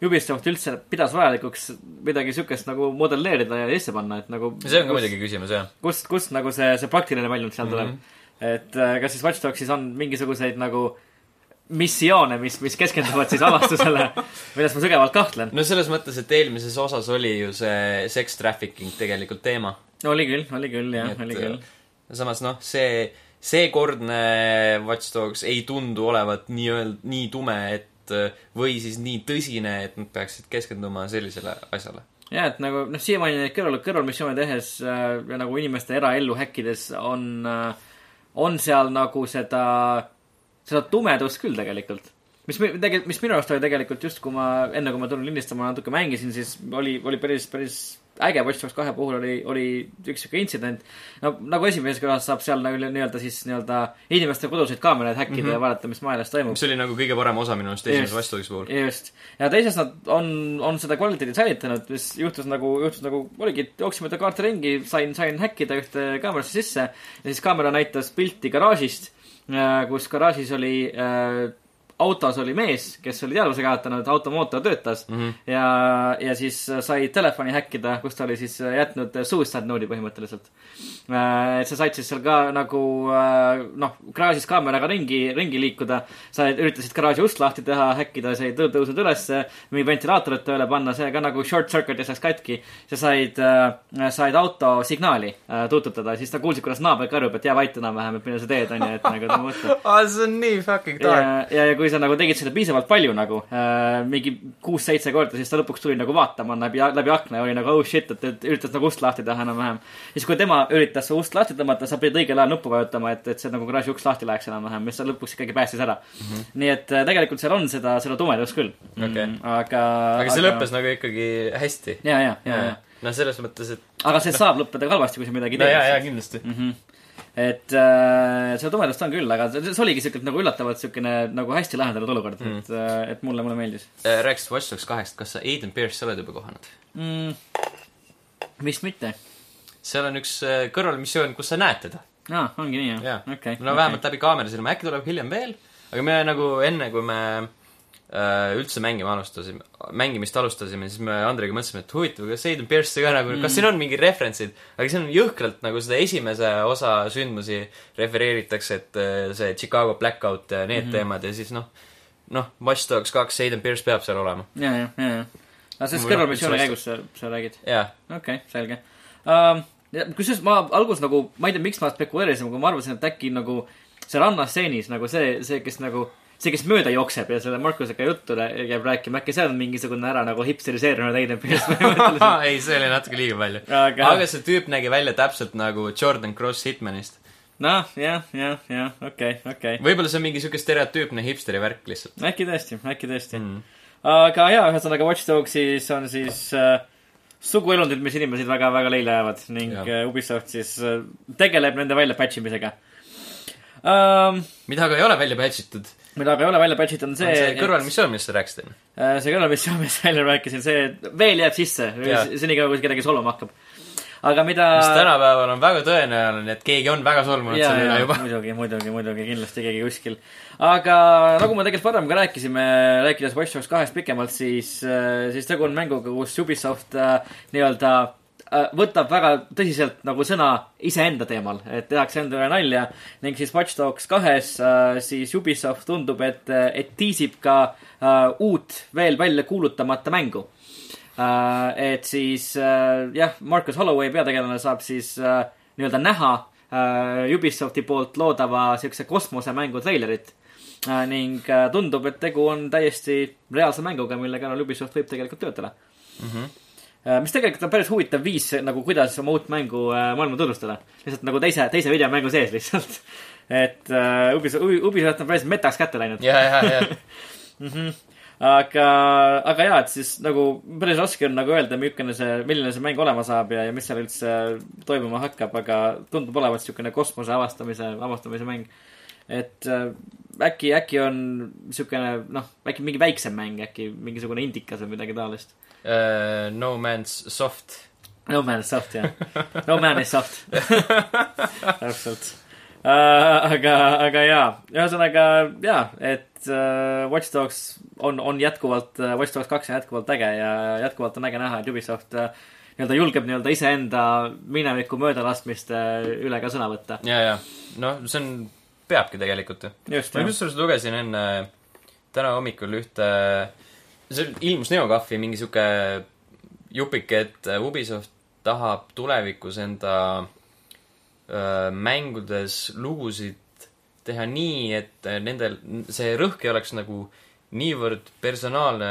Ubisoft üldse pidas vajalikuks midagi siukest nagu modelleerida ja sisse panna, et nagu see on ka muidugi küsimus, jah. kust, kust nagu see, see praktiline väljund seal tuleb mm. -hmm. et äh, kas siis Watch Dogsis on mingisuguseid nagu missioone, mis, mis keskenduvad siis avastusele, milles ma sügavalt kahtlen. no selles mõttes, et eelmises osas oli ju see sex trafficking tegelikult teema. oli küll, oli küll jah, oli küll. samas noh, see, seekordne Watch Dogs ei tundu olevat nii-öelda, nii tume, et või siis nii tõsine, et nad peaksid keskenduma sellisele asjale. ja et nagu noh, siiamaani neid kõrval, kõrvalmissioone tehes äh, ja nagu inimeste eraellu häkkides on äh,, on seal nagu seda, seda tumedust küll tegelikult. mis, tegelikult, mis minu arust oli tegelikult just, kui ma enne, kui ma tulin lindistama, natuke mängisin, siis oli, oli päris, päris äge Watch Dogs kahe puhul oli, oli üks siuke intsident. no nagu esimeses kohas saab seal nagu nii-öelda siis nii-öelda inimeste koduseid kaameraid häkkida mm -hmm. ja vaadata, mis maailmas toimub. mis oli nagu kõige parem osa minu arust esimese Just. Watch Dogsi puhul. just. ja teises nad on, on seda kvaliteedi säilitanud, mis juhtus nagu, juhtus nagu, oligi, jooksime ta kaarte ringi, sain, sain häkkida ühte kaamerasse sisse ja siis kaamera näitas pilti garaažist, kus garaažis oli äh, autos oli mees, kes oli teadvuse kaotanud, auto mootor töötas mm. -hmm. ja, ja siis sai telefoni häkkida, kus ta oli siis jätnud suicide node'i põhimõtteliselt. et sa said siis seal ka nagu äh, noh, garaažis kaameraga ringi, ringi liikuda, sa üritasid garaaži ust lahti teha, häkkida, sa tõu- tõusnud ülesse, mingi ventilaatorit tööle panna, see ka nagu short circuit'is läks katki. sa said äh,, said auto signaali äh, tuututada, siis ta kuulsid, kuidas naaber karjub, et jää vait enam-vähem, et mida sa teed, onju, et nagu ta mõtleb aa, see on nii fucking dark. ja, ja, ja kui sa nagu tegid seda piisavalt palju nagu äh,, mingi kuus-seitse korda, siis ta lõpuks tuli nagu vaatama läbi, läbi akna ja oli nagu oh shit, et, et üritas nagu ust lahti teha enam-vähem. siis kui tema üritas su ust lahti tõmmata, sa pidid õigel ajal nuppu vajutama, et, et see nagu garaaži uks lahti läheks enam-vähem, mis ta lõpuks ikkagi päästis ära mm. -hmm. nii et äh, tegelikult seal on seda, seda tumedust küll Okei. Mm, aga. aga see lõppes nagu ikkagi hästi. ja, ja, ja, ja. noh, selles mõttes, et aga see saab lõppeda ka halvasti, kui sa midagi no teed jaa, jaa, kindlasti. mm. -hmm. Et äh, seda tumedust on küll, aga see, oligi siukene nagu üllatavalt siukene nagu hästi lahendatud olukord mm., et äh,, et mulle, mulle meeldis rääkisid Watch Dogs kahest, kas sa Aiden Pierce oled juba kohanud? mm,. vist mitte. seal on üks äh, kõrvalmissioon, kus sa näed teda. aa, ongi nii jah okei. no vähemalt läbi kaamera silma, äkki tuleb hiljem veel, aga me nagu enne, kui me äh, üldse mängima alustasime, mängimist alustasime, siis me Andrega mõtlesime, et huvitav, kas Aiden Pierce'i ka nagu mm., kas siin on mingid referentsid, aga siin on jõhkralt nagu seda esimese osa sündmusi refereeritakse, et äh, see Chicago blackout ja need mm -hmm. teemad ja siis noh, noh, Watch Dogs kaks, Aiden Pierce peab seal olema. ja, ja, ja, ja. aga on kõrvalmissiooni käigus sa, sa räägid? okei okay,, selge um,. kusjuures ma alguses nagu, ma ei tea, miks ma spekuleerisin, aga ma arvasin, et äkki nagu see rannasstseenis nagu see, see, kes nagu see, kes mööda jookseb ja selle Markusega juttu käib rääkima, äkki seal on mingisugune ära nagu Pierce põhimõtteliselt. ei, see oli natuke liiga palju. aga, aga see tüüp nägi välja täpselt nagu Jordan Cross Hitmanist. noh, jah, jah, jah, okei, okei. võib-olla see on mingi siuke stereotüüpne hipsteri värk lihtsalt äkki tõesti, äkki tõesti mm.. aga jaa, ühesõnaga Watch Dogsis on siis äh, suguelundid, mis inimesed väga-väga leile jäävad ning Jah. äh, Ubisoft siis äh, tegeleb nende välja patch imisega um,. mida aga ei ole välja patch itud, mida aga ei ole välja patch itud, on see see kõrvalmissioon, millest sa rääkisid enne. äh, see kõrvalmissioon, mis välja rääkisin, see veel jääb sisse senikaua kui see kedagi solvama hakkab. aga mida mis tänapäeval on väga tõenäoline, et keegi on väga solvunud selle üle juba. muidugi, muidugi, muidugi, kindlasti keegi kuskil. aga nagu me tegelikult varem ka rääkisime, rääkides Watch Dogs kahest pikemalt, siis, siis tegu on mänguga, kus Ubisoft äh, nii-öelda äh, võtab väga tõsiselt nagu sõna iseenda teemal, et tehakse enda üle nalja ning siis Watch Dogs kahes äh, siis Ubisoft tundub, et, et tiisib ka äh, uut veel välja kuulutamata mängu äh,. et siis äh, jah, Marcus Holloway peategelane saab siis äh, nii-öelda näha äh, Ubisofti poolt loodava siukse kosmosemängu treilerit äh, ning äh, tundub, et tegu on täiesti reaalse mänguga, mille kallal Ubisoft võib tegelikult töötada mm. -hmm. Äh, mis tegelikult on päris huvitav viis nagu, kuidas oma uut mängu äh, maailma tutvustada. lihtsalt nagu teise, teise videomängu sees lihtsalt. et äh, Ubisoft, Ubisoft on päris metaks kätte läinud. ja, ja, ja, mm. -hmm. aga, aga jaa, et siis nagu päris raske on nagu öelda, milline see, milline see mäng olema saab ja, ja mis seal üldse toimuma hakkab, aga tundub olevat niisugune kosmose avastamise, avastamise mäng. et äh, äkki, äkki on niisugune noh, äkki mingi väiksem mäng, äkki mingisugune indikas või midagi taolist. Uh, No Man's Soft. No man soft, jah. No man is soft. täpselt uh,. aga, aga jaa, ühesõnaga jaa, et uh, Watch Dogs on, on jätkuvalt uh,, Watch Dogs kaks on jätkuvalt äge ja jätkuvalt on äge näha, et Ubisoft uh, nii-öelda julgeb nii-öelda iseenda mineviku möödalaskmiste üle ka sõna võtta. ja, ja, noh, see on, peabki tegelikult ju. ma kusjuures lugesin enne, täna hommikul ühte, see ilmus Neocafi mingi sihuke jupike, et Ubisoft tahab tulevikus enda öö, mängudes lugusid teha nii, et nendel, see rõhk ei oleks nagu niivõrd personaalne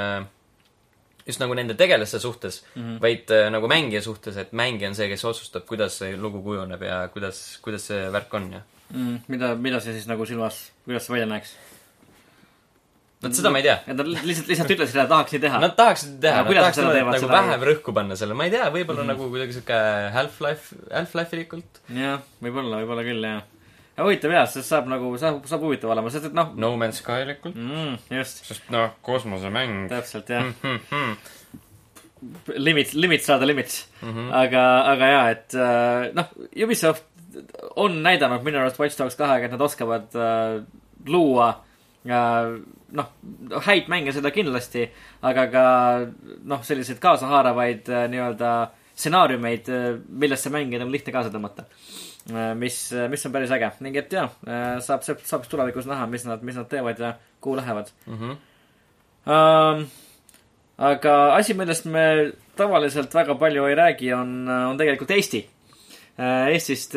just nagu nende tegelaste suhtes mm, -hmm. vaid äh, nagu mängija suhtes, et mängija on see, kes otsustab, kuidas see lugu kujuneb ja kuidas, kuidas see värk on ja mm,. mida, mida see siis nagu silmas, kuidas see välja näeks? Vot seda ma ei tea. nad lihtsalt, lihtsalt ütlesid, et tahaks nii teha. Nad tahaksid teha nad nad tahaksid seda nagu, nagu vähem rõhku panna selle, ma ei tea, võib-olla mm nagu kuidagi sihuke Half-Life, Half-Life-ilikult. jah, võib-olla, võib-olla küll, jah. aga huvitav jah, see saab nagu, saab, saab huvitav olema, sest et noh No Man's Sky-ilikult. mm,, just, sest noh, kosmosemäng. täpselt jah Mm -hmm. limit, limit saada limits mm. Mhm. -hmm. aga, aga jaa, et äh, noh, Ubisoft on näidanud minu arust Watch Dogs kahega, et nad oskavad äh, luua äh, noh, häid mänge seda kindlasti, aga ka noh, selliseid kaasahaaravaid äh, nii-öelda stsenaariumeid, millesse mängijaid on lihtne kaasa tõmmata. mis, mis on päris äge ning et jaa, saab, saab tulevikus näha, mis nad, mis nad teevad ja kuhu lähevad Mm -hmm. um,. aga asi, millest me tavaliselt väga palju ei räägi, on, on tegelikult Eesti. Eestist,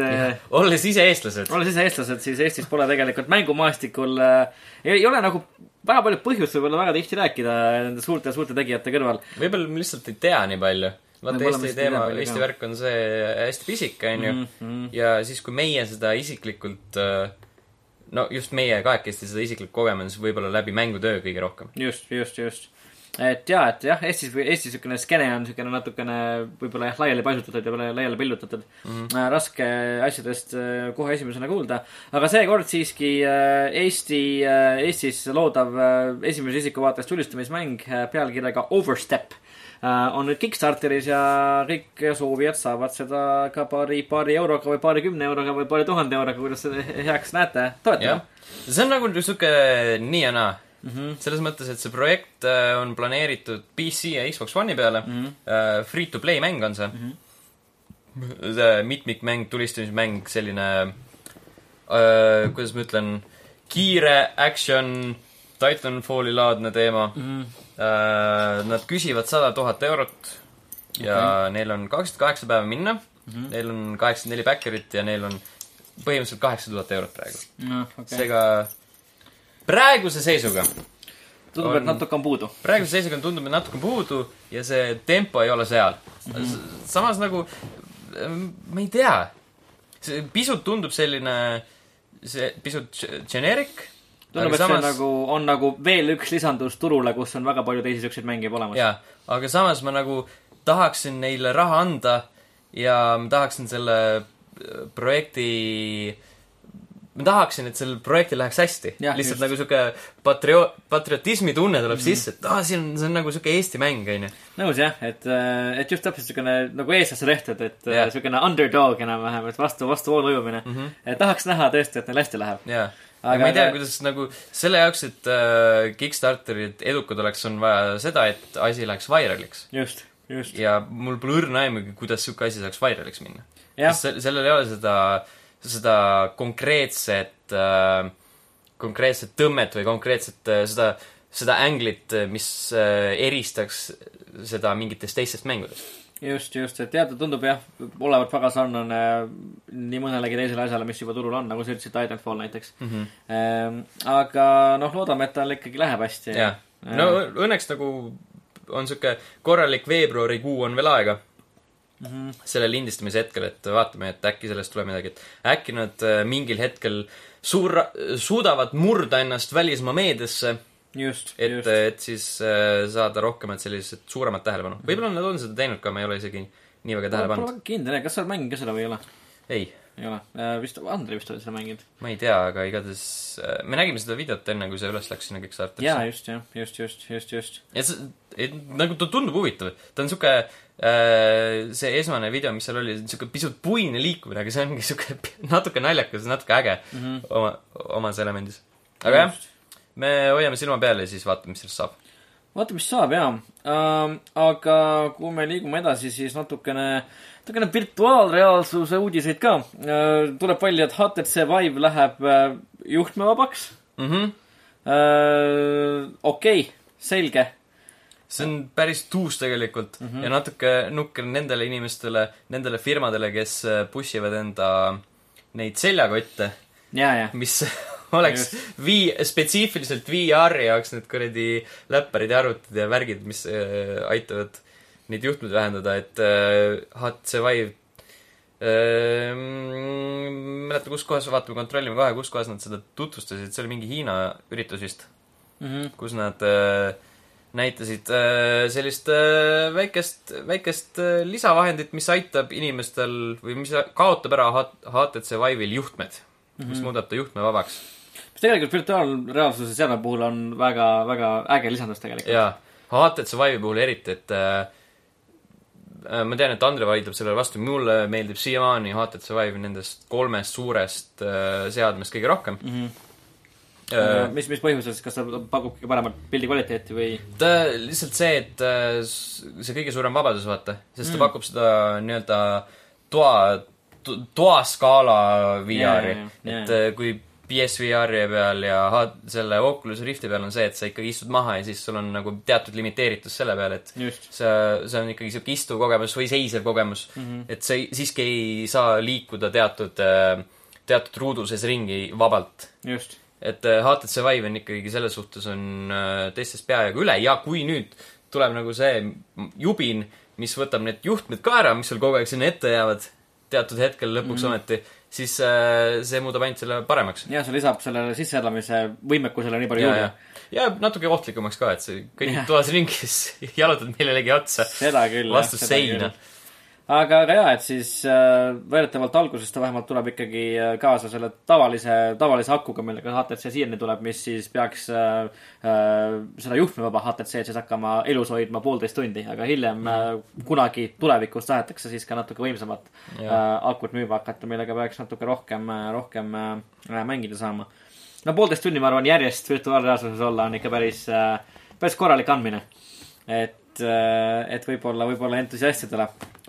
olles ise eestlased. olles ise eestlased, siis Eestis pole tegelikult mängumaastikul äh,, ei ole nagu väga palju põhjust võib-olla väga tihti rääkida nende suurte, suurte tegijate kõrval. võib-olla me lihtsalt ei tea nii palju. vaata Eesti teema, Eesti värk on see hästi pisik, onju. Mhm. ja siis, kui meie seda isiklikult, no just meie kahekesti seda isiklikult kogeme, siis võib-olla läbi mängutöö kõige rohkem. just, just, just. Et jaa, et jah, Eestis, Eestis niisugune skeene on niisugune natukene võib-olla jah, laiali paisutatud ja laiali pillutatud mm. -hmm. raske asjadest äh, kohe esimesena kuulda. aga seekord siiski äh, Eesti, Eestis loodav esimese isiku vaates tulistamismäng pealkirjaga Overstep on nüüd Kickstarteris ja kõik soovijad saavad seda ka paari, paari euroga või paarikümne euroga või paari tuhande euroga, kuidas heaks näete, toetada see on nagu sihuke nii ja naa mm. -hmm. selles mõttes, et see projekt äh, on planeeritud PC ja Xbox One'i peale mm. -hmm. Free to play mäng on see mm. -hmm. mitmikmäng, tulistamismäng, selline äh,, kuidas ma ütlen, kiire action, Titanfalli laadne teema mm. -hmm. Äh, nad küsivad sada tuhat eurot ja okay. neil on kakskümmend kaheksa päeva minna mm. -hmm. Neil on kaheksakümmend neli backerit ja neil on põhimõtteliselt kaheksa tuhat eurot praegu okei okay.. seega praeguse seisuga, tundub, on- et natuke on puudu. praeguse seisuga tundub, et natuke puudu ja see tempo ei ole seal mm. -hmm. samas nagu, ma ei tea, see pisut tundub selline, see pisut ge- generic. tundub, et samas... see nagu, on nagu veel üks lisandus turule, kus on väga palju teisi siukseid mänge juba olemas. jaa, aga samas ma nagu tahaksin neile raha anda ja ma tahaksin selle äh, projekti ma tahaksin, et sellel projektil läheks hästi. Lihtsalt just. nagu sihuke patrio-, patriotismi tunne tuleb mm -hmm. sisse, et aa, siin on, see on nagu sihuke Eesti mäng, onju. nõus jah, et, et just täpselt siukene nagu eestlaste tehtud, et yeah. siukene underdog enam-vähem, et vastu, vastu voolu ujumine mm. -hmm. et tahaks näha tõesti, et neil hästi läheb. jaa. Aga- ma ei tea, kuidas nagu selle jaoks, et äh, Kickstarterid edukad oleks, on vaja seda, et asi läheks viraliks. just, just. ja mul pole õrna aimugi, kuidas sihuke asi saaks viraliks minna. sest sellel ei ole seda, seda konkreetset äh,, konkreetset tõmmet või konkreetset äh, seda, seda anglit, mis äh, eristaks seda mingitest teistest mängudest. just, just, et jah, ta tundub jah, olevat väga sarnane nii mõnelegi teisele asjale, mis juba turul on, nagu sa ütlesid, Titanfall näiteks mm. -hmm. ehm,. aga noh, loodame, et tal ikkagi läheb hästi. jah, no õnneks nagu on sihuke korralik veebruarikuu on veel aega mm -hmm. selle lindistamise hetkel, et vaatame, et äkki sellest tuleb midagi, et äkki nad äh, mingil hetkel suur-, suudavad murda ennast välismaa meediasse, just, et, just. et siis äh, saada rohkemat sellised suuremat tähelepanu. võib-olla nad on seda teinud ka, ma ei ole isegi nii väga tähele pannud. Kindel, kas sa oled mänginud ka seda või ei ole? ei, ei ole. vist Andrei vist oli seda mänginud. ma ei tea, aga igatahes äh, me nägime seda videot enne, kui see üles läks sinna jaa, Kickstarterisse. just, jah, just, just, just, just. ja see, nagu ta tundub huvitav, ta on sihuke äh, see esmane video, mis seal oli, sihuke pisut puine liikumine, aga see ongi sihuke natuke naljakas, natuke äge mm. -hmm. oma, omas elemendis. aga jah, me hoiame silma peal ja siis vaatame, mis sellest saab. vaata, mis saab jaa ähm,. aga kui me liigume edasi, siis natukene, natukene virtuaalreaalsuse uudiseid ka äh,. tuleb välja, et HTC Vive läheb äh, juhtmevabaks Mm -hmm. äh,. okei okay,, selge. See on päris tuus tegelikult mm. -hmm. ja natuke nukker nendele inimestele, nendele firmadele, kes äh, push ivad enda neid seljakotte, ja, ja, mis oleks vii-, spetsiifiliselt VR-i jaoks need kuradi läpparid ja arvutid ja värgid, mis äh, aitavad neid juhtmeid vähendada, et äh, HTC Vive äh, mäleta, kus kohas, vaatame, kontrollime kohe, kus kohas nad seda tutvustasid, see oli mingi Hiina üritus vist, mm. -hmm. kus nad äh, näitasid äh, sellist äh, väikest, väikest äh, lisavahendit, mis aitab inimestel või mis kaotab ära HTC Vive'il juhtmed mm, -hmm. mis muudab ta juhtmevabaks. mis tegelikult virtuaalreaalsuse seadme puhul on väga, väga äge lisandus tegelikult. jaa, HTC Vive'i puhul eriti, et äh, ma tean, et Andre vaidleb sellele vastu, mulle meeldib siiamaani HTC Vive nendest kolmest suurest äh, seadmest kõige rohkem mm. -hmm. äh,. mis, mis põhjusel siis, kas ta pakub kõige paremat pildi kvaliteeti või? ta lihtsalt see, et äh, see kõige suurem vabadus, vaata, sest ta Mm. pakub seda nii-öelda toa, toaskaala VR-i et äh, kui PSVR-i peal ja selle Oculus Rifti peal on see, et sa ikkagi istud maha ja siis sul on nagu teatud limiteeritus selle peale, et just see, see on ikkagi sihuke istuv kogemus või seisev kogemus mm. -hmm. et sa siiski ei saa liikuda teatud, teatud ruuduses ringi vabalt just. Et äh, HTC Vive on ikkagi selles suhtes on äh, teistest peajagu üle ja kui nüüd tuleb nagu see jubin, mis võtab need juhtmed ka ära, mis sul kogu aeg sinna ette jäävad, teatud hetkel lõpuks mm. ometi, siis äh, see muudab ainult selle paremaks. ja see lisab sellele sisseelamise võimekusele nii palju juurde ja. natuke ohtlikumaks ka, et sa kõnnid toas ringi, siis jalutad millelegi otsa seda küll. vastu seina. aga, aga jaa, et siis äh, väidetavalt alguses ta vähemalt tuleb ikkagi äh, kaasa selle tavalise, tavalise akuga, millega HTC siiani tuleb, mis siis peaks äh, äh, seda juhtmevaba HTC-d siis hakkama elus hoidma poolteist tundi, aga hiljem äh, kunagi tulevikus tahetakse siis ka natuke võimsamat äh, akut müüma hakata, millega peaks natuke rohkem, rohkem äh, mängida saama. no poolteist tundi, ma arvan, järjest virtuaalreaalsuses olla on ikka päris äh,, päris korralik andmine. et, et võib-olla, võib-olla entusiastidele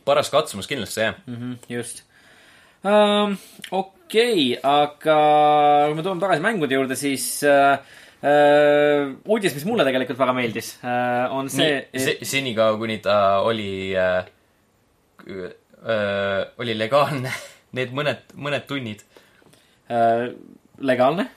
paras katsumus kindlasti, jah. mm. -hmm, just um,. okei okay,, aga kui me tuleme tagasi mängude juurde, siis uh, uh, uudis, mis mulle tegelikult väga meeldis uh,, on see, nii, see, senikaua, kuni ta oli äh,, äh, oli legaalne, need mõned, mõned tunnid. uh, legaalne.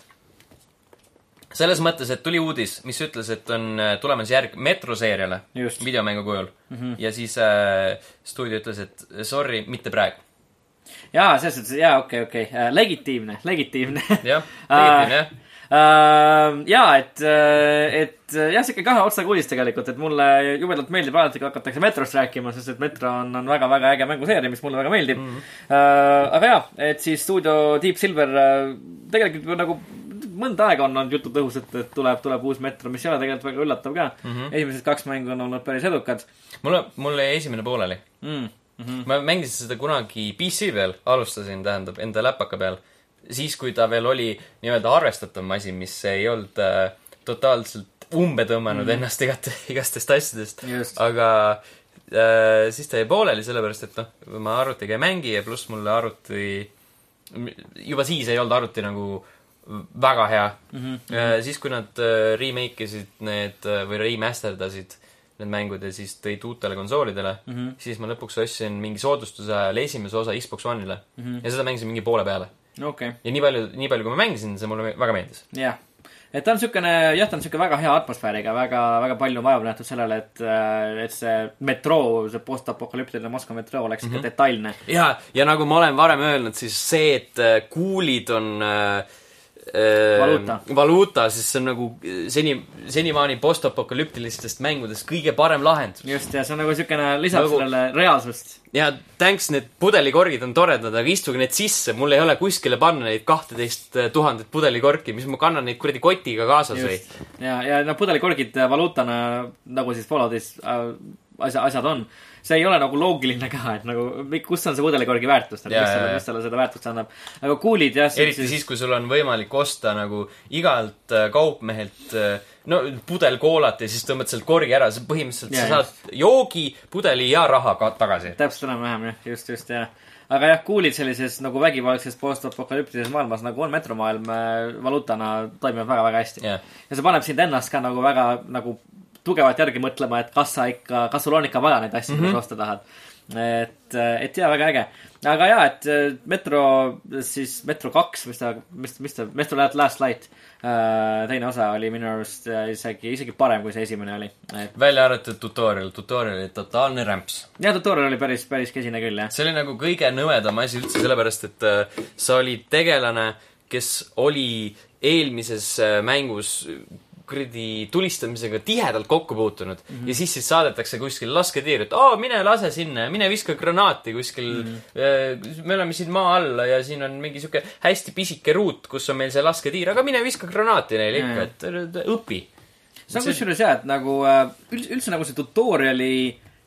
Selles mõttes, et tuli uudis, mis ütles, et on äh, tulemas järg Metro seeriale just. videomängu kujul Mm -hmm. ja siis äh, stuudio ütles, et sorry, mitte praegu. jaa, selles suhtes, jaa, okei, okei, legitiimne, legitiimne jah, legitiimne jah. Uh, jaa, et, et jah, sihuke kahe otsaga uudis tegelikult, et mulle jubedalt meeldib alati, kui hakatakse Metrost rääkima, sest et Metro on, on väga-väga äge mänguseeria, mis mulle väga meeldib mm. -hmm. Uh, aga jaa, et siis stuudio Deep Silver tegelikult nagu mõnda aega on olnud jutud õhus, et, et tuleb, tuleb uus Metro, mis ei ole tegelikult väga üllatav ka mm. -hmm. esimesed kaks mängu on olnud päris edukad mulle, mul jäi esimene pooleli. mm.. Mm -hmm. ma mängisin seda kunagi PC peal, alustasin, tähendab, enda läpaka peal. siis, kui ta veel oli nii-öelda arvestatav masin, mis ei olnud äh, totaalselt umbe tõmmanud mm. ennast igat, igastest asjadest. aga äh, siis ta jäi pooleli, sellepärast et noh, ma arvutiga ei mängi ja pluss mulle arvuti, juba siis ei olnud arvuti nagu väga hea mm. -hmm. mm. -hmm. siis, kui nad äh, remake isid need äh, või remasterdasid need mängud ja siis tõid uutele konsoolidele mm, -hmm. siis ma lõpuks ostsin mingi soodustuse ajal esimese osa Xbox One'ile mm. -hmm. ja seda mängisin mingi poole peale. okay.. ja nii palju, nii palju, kui ma mängisin, see mulle väga meeldis. jah yeah et ta on niisugune, jah, ta on niisugune väga hea atmosfääriga, väga, väga palju vaeva nähtud sellele, et, et see metroo, see postapokalüptiline Moskva metroo oleks ikka mm -hmm. detailne. ja, ja nagu ma olen varem öelnud, siis see, et kuulid on äh, valuuta, valuuta, siis see on nagu seni, senimaani postapokalüptilistest mängudest kõige parem lahendus. just, ja see on nagu niisugune, lisab nagu... sellele reaalsust ja thanks, need pudelikorgid on toredad, aga istuge need sisse, mul ei ole kuskile panna neid kahteteist tuhandet pudelikorki, mis ma kannan neid kuradi kotiga kaasas või? ja, ja no pudelikorgid valuutana, nagu siis Falloutis äh, asja, asjad on, see ei ole nagu loogiline ka, et nagu, kus on see pudelikorgi väärtus, nagu, mis talle, mis talle seda väärtust annab. aga kuulid jah. eriti siis, kui sul on võimalik osta nagu igalt äh, kaupmehelt äh, no pudel koolat ja siis tõmbad sealt korgi ära, see põhimõtteliselt ja, sa saad joogi, pudeli ja raha ka tagasi. täpselt enam-vähem jah, just, just jah. aga jah, kuulid sellises nagu vägivaldses postapokalüptilises maailmas nagu on metromaailm äh, valuutana toimib väga-väga hästi yeah.. ja see paneb sind ennast ka nagu väga nagu tugevalt järgi mõtlema, et kas sa ikka, kas sul on ikka vaja neid asju mm, -hmm. mida sa osta tahad. et, et jaa, väga äge aga jaa, et äh, Metro, siis Metro kaks, mis ta, mis, mis ta, Metro Last Light äh,, teine osa oli minu arust äh, isegi, isegi parem, kui see esimene oli et.... välja arvatud tutorial, tutorial oli totaalne rämps. jaa, tutorial oli päris, päris kesine küll, jah. see oli nagu kõige nõmedam asi üldse, sellepärast et sa olid tegelane, kes oli eelmises mängus kuradi tulistamisega tihedalt kokku puutunud mm. -hmm. ja siis siis saadetakse kuskil lasketiir, et aa, mine lase sinna ja mine viska granaati kuskil mm. -hmm. me oleme siin maa all ja siin on mingi sihuke hästi pisike ruut, kus on meil see lasketiir, aga mine viska granaati neile ikka, et õpi. see on kusjuures jah, et nagu äh, üldse nagu see tutorial'i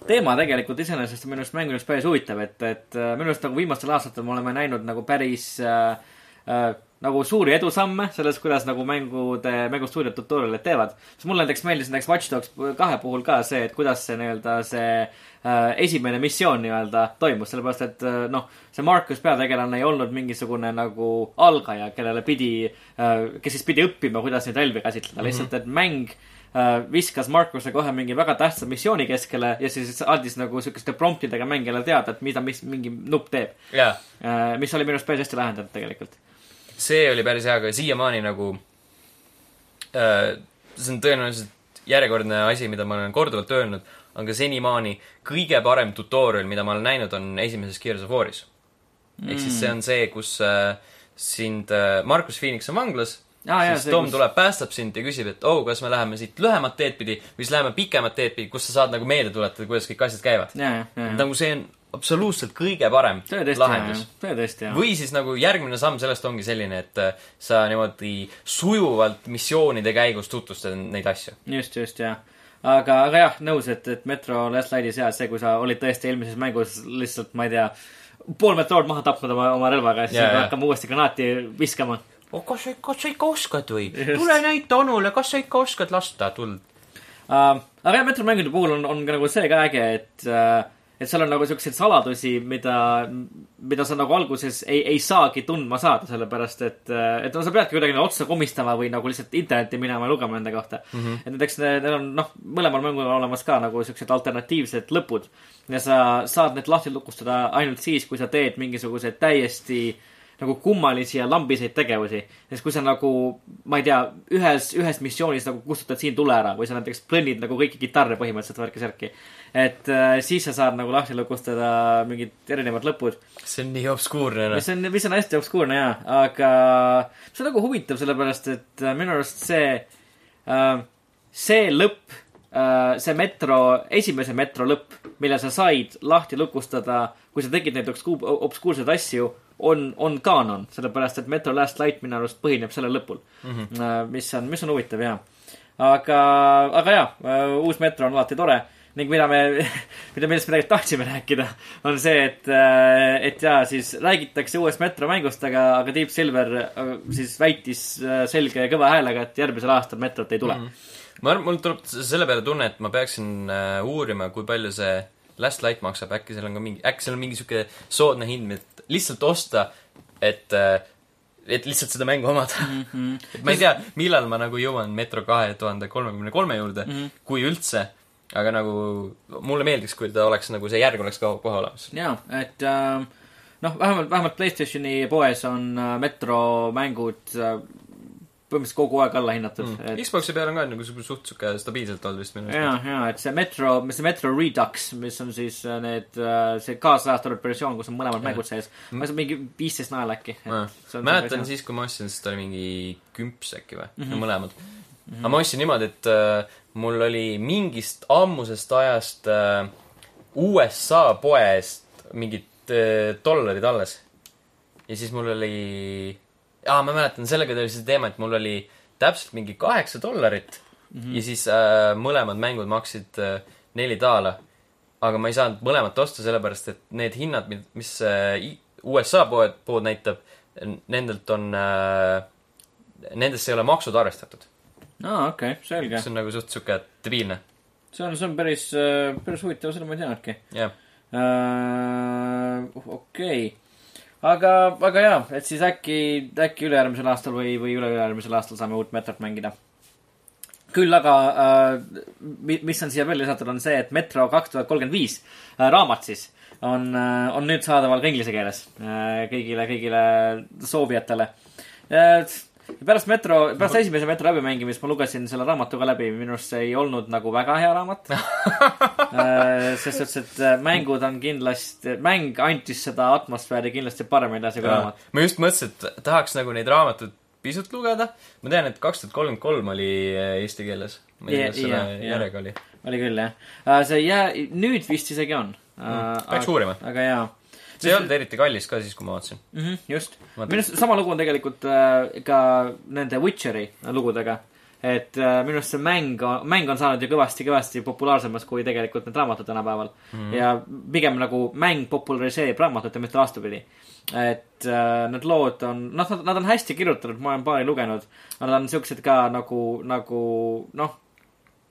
teema tegelikult iseenesest on minu arust mängu juures päris huvitav, et, et äh, minu arust nagu viimastel aastatel me oleme näinud nagu päris äh, äh, nagu suuri edusamme selles, kuidas nagu mängude, mängustuudiod tutorial'e teevad. siis mulle näiteks meeldis näiteks Watch Dogs kahe puhul ka see, et kuidas see nii-öelda see äh, esimene missioon nii-öelda toimus, sellepärast et äh, noh, see Marcus peategelane ei olnud mingisugune nagu algaja, kellele pidi äh,, kes siis pidi õppima, kuidas neid relvi käsitleda. Mm, -hmm. lihtsalt et mäng viskas Marcuse kohe mingi väga tähtsa missiooni keskele ja siis andis nagu siukeste promptidega mängijale teada, et mida, mis mingi nupp teeb. Yeah.. Mis oli minu arust päris hästi lahendatud tegelikult see oli päris hea, aga siiamaani nagu äh, see on tõenäoliselt järjekordne asi, mida ma olen korduvalt öelnud, aga senimaani kõige parem tutorial, mida ma olen näinud, on esimeses Gears of War'is. Mm.. ehk siis see on see, kus äh, sind äh,, Markus Phoenix on vanglas ah,, siis Tom kus... tuleb, päästab sind ja küsib, et oh, kas me läheme siit lühemat teed pidi või siis läheme pikemat teed pidi, kus sa saad nagu meelde tuletada, kuidas kõik asjad käivad. nagu see on absoluutselt kõige parem tõesti, lahendus. tõesti, jah. või siis nagu järgmine samm sellest ongi selline, et äh, sa niimoodi sujuvalt missioonide käigus tutvustad neid asju. just, just, jah. aga, aga jah, nõus, et, et Metro Last Light'is jah, see, kui sa olid tõesti eelmises mängus lihtsalt, ma ei tea, pool metrood maha tapnud oma, oma relvaga ja siis yeah, hakkama uuesti granaati viskama. oh, kas sa, kas sa ikka oskad või? tule näita onule, kas sa ikka oskad lasta tuld uh,. aga jah, Metro mängude puhul on, on ka nagu see ka äge, et uh, et seal on nagu siukseid saladusi, mida, mida sa nagu alguses ei, ei saagi tundma saada, sellepärast et, et no sa peadki kuidagi nagu otsa komistama või nagu lihtsalt internetti minema ja lugema nende kohta mm. -hmm. et näiteks neil on noh, mõlemal mängul on olemas ka nagu siuksed alternatiivsed lõpud ja sa saad need lahti lukustada ainult siis, kui sa teed mingisuguseid täiesti nagu kummalisi ja lambiseid tegevusi. sest kui sa nagu, ma ei tea, ühes, ühes missioonis nagu kustutad siin tule ära või sa näiteks plõnnid nagu kõiki kitarre põhimõtteliselt värki-särki. Et äh, siis sa saad nagu lahti lukustada mingid erinevad lõpud. see on nii obskuurne, mis on, mis on hästi obskuurne jaa, aga see on nagu huvitav, sellepärast et äh, minu arust see äh,, see lõpp äh,, see metro, esimese metro lõpp, mille sa said lahti lukustada, kui sa tegid neid obskuurseid asju on, on kaanon, sellepärast et Metro Last Light minu arust põhineb sellel lõpul mm. -hmm. mis on, mis on huvitav, jaa. aga, aga jaa, äh, uus Metro on alati tore ning mida me, mida, millest me tegelikult tahtsime rääkida, on see, et, äh, et jaa, siis räägitakse uuest Metro mängust, aga, aga Deep Silver siis väitis selge ja kõva häälega, et järgmisel aastal Metrot ei tule mm. -hmm. ma arvan, mul tuleb selle peale tunne, et ma peaksin uh, uurima, kui palju see Last Light maksab, äkki seal on ka mingi, äkki seal on mingi sihuke soodne hind, et lihtsalt osta, et äh, et lihtsalt seda mängu omada mm. -hmm. et ma ei tea, millal ma nagu jõuan Metro kahe tuhande kolmekümne kolme juurde mm, -hmm. kui üldse. Aga nagu mulle meeldiks, kui ta oleks nagu see järg oleks ka kohe olemas. jaa, et äh, noh, vähemalt, vähemalt Playstationi poes on äh, Metro mängud äh, põhimõtteliselt kogu aeg alla hinnatud mm., et Xbox'i peal on ka nagu suht- sihuke stabiilselt olnud vist minu ja, ja, et see Metro, see Metro Redux, mis on siis äh, need, see kaasajastatud versioon, kus on mõlemad Jah. mängud sees, maksab mingi viisteist naela äkki. mäletan. siis, kui ma ostsin, siis ta oli mingi kümps äkki või mm. -hmm. mõlemad mm. -hmm. aga ma ostsin niimoodi, et äh, mul oli mingist ammusest ajast äh, USA poe eest mingid äh, dollarid alles. ja siis mul oli, aa, ma mäletan, sellega oli see teema, et mul oli täpselt mingi kaheksa dollarit mm -hmm. ja siis äh, mõlemad mängud maksid äh, neli daala. aga ma ei saanud mõlemat osta, sellepärast et need hinnad, mis äh, USA pood, pood näitab, nendelt on äh,, nendesse ei ole maksud arvestatud. aa, okei okay,, selge. see on nagu suht sihuke debiilne. see on, see on päris, päris huvitav, seda ma ei teadnudki. jah, okei, aga, aga jaa, et siis äkki, äkki ülejärgmisel aastal või, või üle-ülejärgmisel aastal saame uut Metrot mängida. küll aga äh,, mis on siia veel lisatud, on see, et Metro kaks tuhat kolmkümmend viis äh, raamat siis on äh,, on nüüd saadaval ka inglise keeles äh, kõigile, kõigile soovijatele äh,. Pärast Metro, pärast esimese Metro läbimängimist ma lugesin selle raamatu ka läbi, minu arust see ei olnud nagu väga hea raamat Äh, ses suhtes, et äh, mängud on kindlasti, mäng andis seda atmosfääri kindlasti paremini edasi kui raamat. ma just mõtlesin, et tahaks nagu neid raamatuid pisut lugeda. ma tean, et kaks tuhat kolmkümmend kolm oli äh, eesti keeles. ma ei tea, kas jah. järjega oli. oli küll, jah. see jää, nüüd vist isegi on mm,. peaks uurima. aga jaa see ei olnud eriti kallis ka siis, kui ma vaatasin. mm. -hmm, just. Minu arust sama lugu on tegelikult äh, ka nende Witcheri lugudega. et äh, minu arust see mäng, mäng on saanud ju kõvasti-kõvasti populaarsemaks kui tegelikult need raamatud tänapäeval mm. -hmm. ja pigem nagu mäng populariseerib raamatut ja mitte vastupidi. et äh, need lood on, noh, nad, nad on hästi kirjutatud, ma olen paari lugenud. nad on siuksed ka nagu, nagu noh,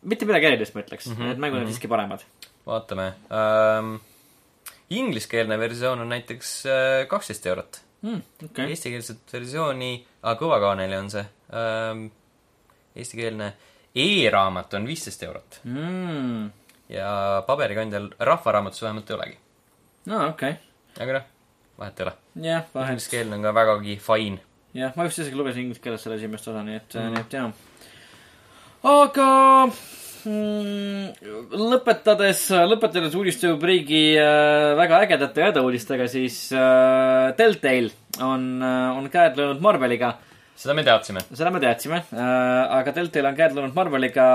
mitte midagi erilist, ma ütleks mm. -hmm, et mängud on mhm. siiski paremad. vaatame ähm,. Ingliskeelne versioon on näiteks äh, kaksteist eurot Mm, okay., eestikeelset versiooni, aga kõvakaaneli on see ähm,. Eestikeelne e-raamat on viisteist eurot mm.. ja paberikandjal Rahvaraamatus vähemalt ei olegi. no okei okay., aga noh, vahet ei ole. jah, vahel ingliskeelne on ka vägagi fine. jah, ma just isegi lugesin inglise keeles selle esimest osa, nii et Mhm. mm., nii et jaa. aga lõpetades, lõpetades uudisterubriigi äh, väga ägedate ja hädauudistega, siis äh, Deltail on äh,, on käed löönud Marveliga. seda me teadsime. seda me teadsime äh,, aga Deltail on käed löönud Marveliga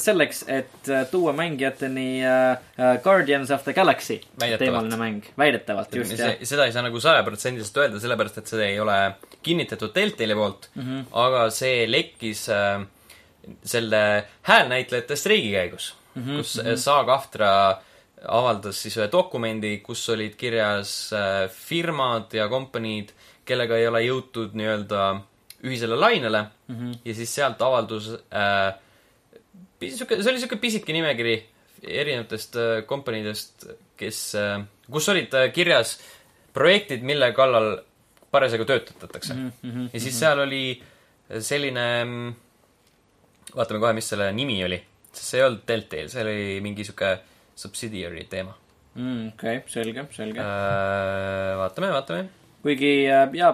selleks, et äh, tuua mängijateni äh, Guardians of the Galaxy teemaline mäng. väidetavalt, just jah. seda ei saa nagu sajaprotsendiliselt öelda, sellepärast et seda ei ole kinnitatud Deltaili poolt mm, -hmm. aga see lekkis äh, selle häälnäitlejate streigi käigus mm, -hmm. kus mm -hmm. Saag-Aftra avaldas siis ühe dokumendi, kus olid kirjas äh, firmad ja kompaniid, kellega ei ole jõutud nii-öelda ühisele lainele mm -hmm. ja siis sealt avaldus äh, sihuke, see oli sihuke pisike nimekiri erinevatest äh, kompaniidest, kes äh,, kus olid äh, kirjas projektid, mille kallal parasjagu töötatakse mm. -hmm. ja siis seal oli selline, vaatame kohe, mis selle nimi oli. sest see ei olnud Deltail, see oli mingi sihuke subsidiary teema Mm, okei, selge, selge. äh,. vaatame, vaatame. kuigi äh, jaa,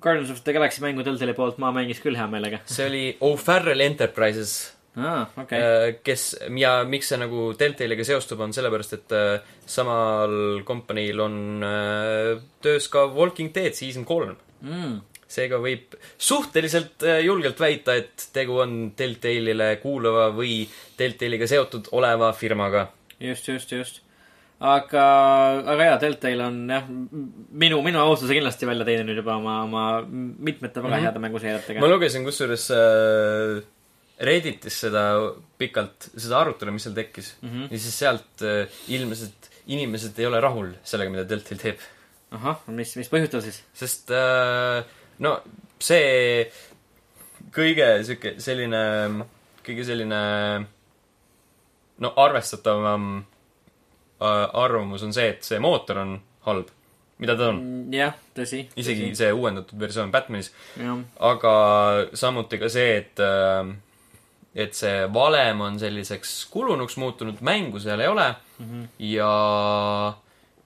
Guardians of the Galaxy mängu Deltali poolt ma mängiks küll hea meelega. see oli O'Farrell Enterprises aa, okei. Äh, kes ja miks see nagu Deltailiga seostub, on sellepärast, et äh, samal kompaniil on äh, töös ka Walking Dead season kolm. Mm, seega võib suhteliselt äh, julgelt väita, et tegu on Deltailile kuuluva või Deltailiga seotud oleva firmaga. just, just, just. aga, aga jaa, Deltail on jah, minu, minu austuse kindlasti välja teeninud juba oma, oma mitmete väga Mhm. heade mänguseeriatega ma. lugesin kusjuures äh, Redditis seda pikalt, seda arutelu, mis seal tekkis mm. -hmm. ja siis sealt äh, ilmnes, et inimesed ei ole rahul sellega, mida Deltail teeb. ahah, mis, mis põhjustel siis? sest äh, no see kõige sihuke selline, kõige selline no arvestatavam äh, arvamus on see, et see mootor on halb, mida ta on. jah, tõsi. isegi see uuendatud versioon Batmanis, aga samuti ka see, et äh, et see valem on selliseks kulunuks muutunud, mängu seal ei ole mm. -hmm. ja,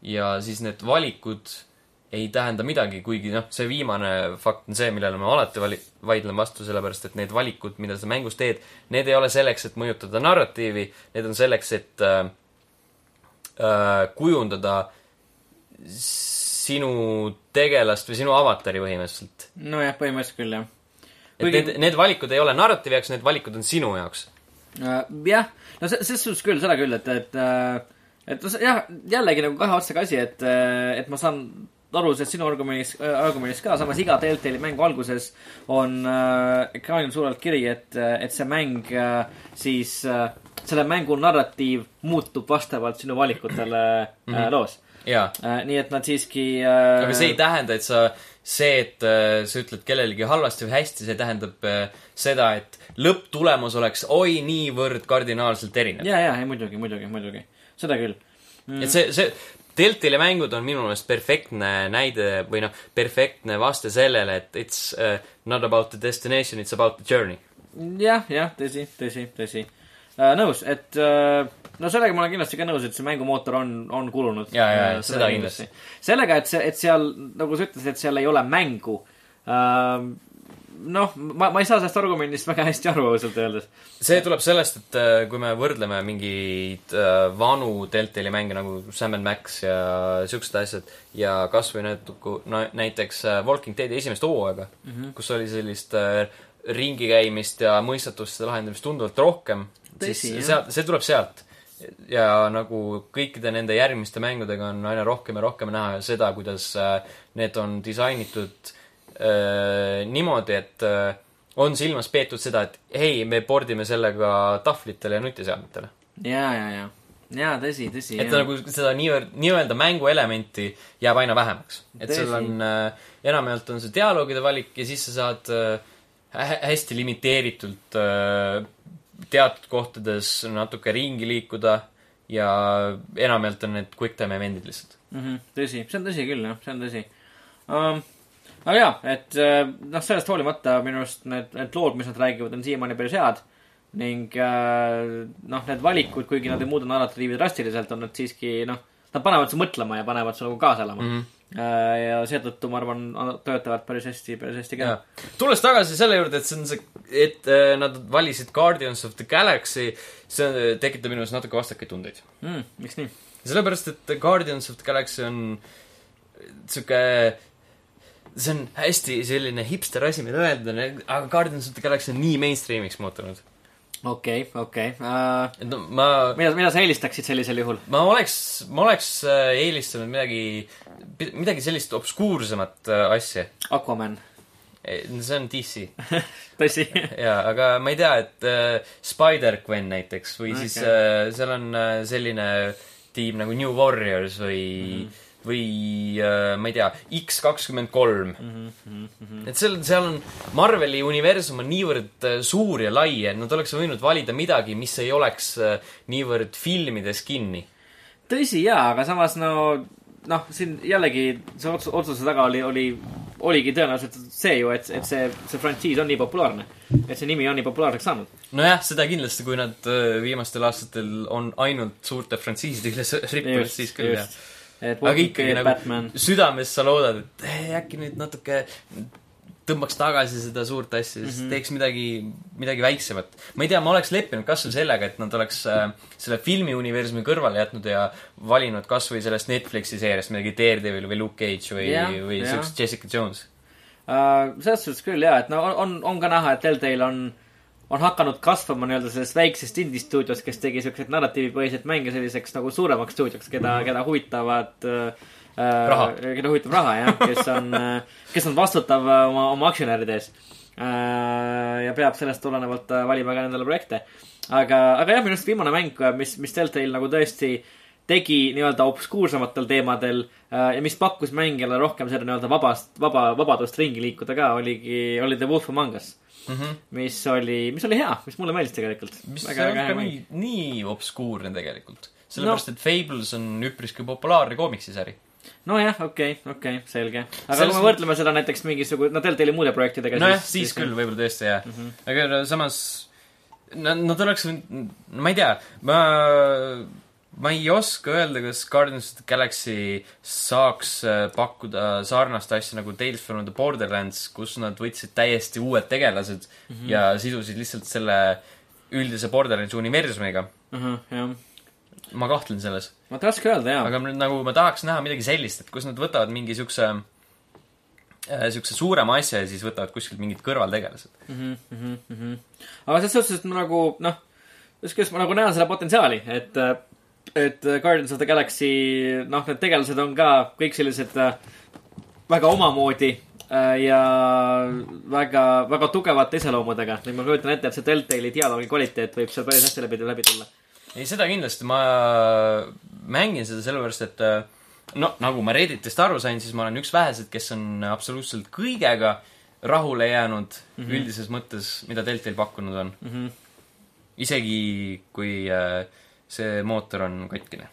ja siis need valikud ei tähenda midagi, kuigi noh, see viimane fakt on see, millele ma alati vali-, vaidlen vastu, sellepärast et need valikud, mida sa mängus teed, need ei ole selleks, et mõjutada narratiivi, need on selleks, et äh, äh, kujundada sinu tegelast või sinu avatari põhimõtteliselt. nojah, põhimõtteliselt küll, jah. et need, need valikud ei ole narratiivi jaoks, need valikud on sinu jaoks. Äh, jah, no se- ses suhtes küll, seda küll, et, et, et no see- jah, jällegi nagu kahe otsaga asi, et, et ma saan aru sellest sinu argumendist, argumendist ka, samas iga Deltali mängu alguses on äh, ekraanil suurelt kiri, et, et see mäng äh, siis äh,, selle mängu narratiiv muutub vastavalt sinu valikutele mm -hmm. äh, loos jaa. äh,. nii et nad siiski äh, aga see ei tähenda, et sa, see, et äh, sa ütled kellelegi halvasti või hästi, see tähendab äh, seda, et lõpptulemus oleks oi niivõrd kardinaalselt erinev. ja, ja, ei muidugi, muidugi, muidugi, seda küll mm. et see, see Deltali mängud on minu meelest perfektne näide või noh, perfektne vaste sellele, et it's uh, not about the destination, it's about the journey. jah, jah, tõsi, tõsi, tõsi äh,. nõus, et äh, no sellega ma olen kindlasti ka nõus, et see mängumootor on, on kulunud. Jaa, jaa, jaa, seda kindlasti.. sellega, et see, et seal, nagu sa ütlesid, et seal ei ole mängu äh,. noh, ma, ma ei saa sellest argumendist väga hästi aru ausalt öeldes. see tuleb sellest, et äh, kui me võrdleme mingeid äh, vanu Deltali mänge nagu Sam and Max ja siuksed asjad ja kasvõi natuke, no näiteks äh, Walking Deadi esimest hooaega mm, -hmm. kus oli sellist ringi käimist ja mõistatuste lahendamist tunduvalt rohkem, siis sealt, see tuleb sealt. ja nagu kõikide nende järgmiste mängudega on aina rohkem ja rohkem näha seda, kuidas need on disainitud äh, niimoodi, et äh, on silmas peetud seda, et hei, me pordime sellega tahvlitele ja nutiseadmetele. ja, ja, ja, ja tõsi, tõsi. et nagu seda nii-öelda, nii-öelda mänguelementi jääb aina vähemaks. et Tõsi. seal on äh,, enamjaolt on see dialoogide valik ja siis sa saad äh, hä- hästi limiteeritult äh, teatud kohtades natuke ringi liikuda ja enamjaolt on need quick time event'id lihtsalt. mm. -hmm, tõsi, see on tõsi küll, jah, see on tõsi um,. Aga jaa, et äh, noh, sellest hoolimata minu arust need, need lood, mis nad räägivad, on siiamaani päris head. ning äh, noh, need valikud, kuigi nad ei muuda narratiivi drastiliselt, on nad siiski noh, nad panevad su mõtlema ja panevad su nagu kaasa elama mm. -hmm. ja seetõttu ma arvan, töötavad päris hästi, päris hästi ka. tulles tagasi selle juurde, et see on see, et nad valisid Guardians of the Galaxy, see tekitab minus natuke vastakaid tundeid. Mm, miks nii? sellepärast, et Guardians of the Galaxy on sihuke, see on hästi selline hipster asi, mida öelda, aga Guardians of the Galaxy on nii mainstream'iks muutunud. okei, okei. Äh, et no ma, mida, mida sa eelistaksid sellisel juhul? ma oleks, ma oleks äh, eelistanud midagi, midagi sellist obskuursemat äh, asja. Aquaman, see on DC. tõsi. jaa, aga ma ei tea, et äh, Spider-Gwen näiteks või okay. siis äh, seal on äh, selline tiim nagu New Warriors või mm, -hmm. Või äh, ma ei tea, X kakskümmend kolm. et seal, seal on, Marveli universum on niivõrd äh, suur ja lai, et nad oleks võinud valida midagi, mis ei oleks äh, niivõrd filmides kinni. tõsi jaa, aga samas no noh, siin jällegi see otsus, otsuse taga oli, oli, oligi tõenäoliselt see ju, et, et see, see frantsiis on nii populaarne. et see nimi on nii populaarseks saanud. nojah, seda kindlasti, kui nad viimastel aastatel on ainult suurte frantsiiside üles rippunud, siis küll jah. Aga ikkagi nagu Batman. südames sa loodad, et eh, äkki nüüd natuke tõmbaks tagasi seda suurt asja, mm -hmm. teeks midagi, midagi väiksemat. ma ei tea, ma oleks leppinud kas või sellega, et nad oleks äh, selle filmiuniversumi kõrvale jätnud ja valinud kas või sellest Netflixi seeriast midagi Daredevil või Luke Cage või Jah,, või jah. siukest Jessica Jones. Uh, selles suhtes küll jaa, et no on- on, ka näha, et Telltale on, on hakanud kasvama nii-öelda sellest väiksest indie-stuudiost, kes tegi siukseid narratiivipõhiseid mänge selliseks nagu suuremaks stuudioks, keda, keda huvitavad uh, Raha. keda huvitab raha jah, kes on, kes on vastutav äh, oma, oma aktsionäride ees. ja peab sellest tulenevalt äh, valima ka endale projekte. aga, aga jah, minu arust viimane mäng, mis, mis Telltale nagu tõesti tegi nii-öelda obskuursematel teemadel äh, ja mis pakkus mängijale rohkem seda nii-öelda vabast, vaba, vabadust ringi liikuda ka, oligi, oli The Wolf Among Us. Mm -hmm. mis oli, mis oli hea, mis mulle meeldis tegelikult. mis ei olnud ka nii, nii obskuurne tegelikult. sellepärast no., et Fables on üpriski populaarne koomiksisari. nojah, okei okay,, okei okay,, selge. aga Selles kui me võrdleme seda näiteks mingisuguse, no Telltale'i muude projektidega. nojah, siis küll võib-olla tõesti jah mm. -hmm. aga no samas Nad, nad oleks võinud, ma ei tea, ma, ma ei oska öelda, kas Guardians of the Galaxy saaks äh, pakkuda sarnast asja nagu Tales from the Borderlands, kus nad võtsid täiesti uued tegelased mm -hmm. ja sidusid lihtsalt selle üldise Borderlandsi universumiga. jah, ma kahtlen selles. vaata raske öelda jaa. aga nagu ma tahaks näha midagi sellist, et kus nad võtavad mingi siukse äh, siukse suurema asja ja siis võtavad kuskilt mingid kõrvaltegelased. mm. -hmm, mm -hmm. aga selles suhtes, et ma nagu noh, ükskõik, ma nagu näen seda potentsiaali, et, et Guardians of the Galaxy, noh, need tegelased on ka kõik sellised äh, väga omamoodi äh, ja väga, väga tugevate iseloomudega. nüüd ma kujutan ette, et see Deltali dialoogi kvaliteet võib seal päris hästi läbi, läbi tulla. ei, seda kindlasti, ma mängin seda sellepärast, et äh, no nagu ma Redditist aru sain, siis ma olen üks väheseid, kes on absoluutselt kõigega rahule jäänud mm -hmm. üldises mõttes, mida Deltail pakkunud on. mm. -hmm. isegi kui äh, see mootor on katkine.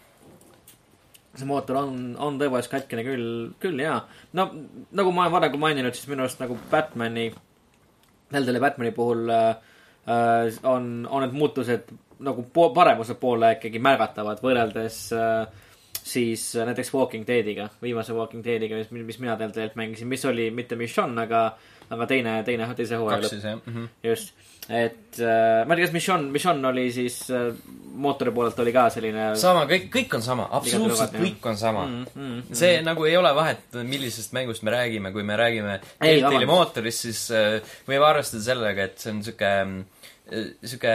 see mootor on, on tõepoolest katkine küll, küll jaa. no nagu ma olen varem ka maininud, siis minu arust nagu Batman'i, Deltali Batman'i puhul äh, äh, on, on need muutused nagu po-, paremuse poole ikkagi märgatavad võrreldes äh, siis äh, näiteks Walking Deadiga, viimase Walking Deadiga, mis, mis mina Deltalilt mängisin, mis oli mitte Mission, aga, aga teine, teine, teise hooaja lõpp. jah mm. -hmm. just, et äh, ma ei tea, kas Mission, Mission oli siis äh, mootori poolelt oli ka selline sama, kõik, kõik on sama, absoluutselt kõik on sama mm, mm, see mm. nagu ei ole vahet, millisest mängust me räägime, kui me räägime Ei, Deltali vabandust. mootorist, siis äh, võib arvestada sellega, et see on sihuke sihuke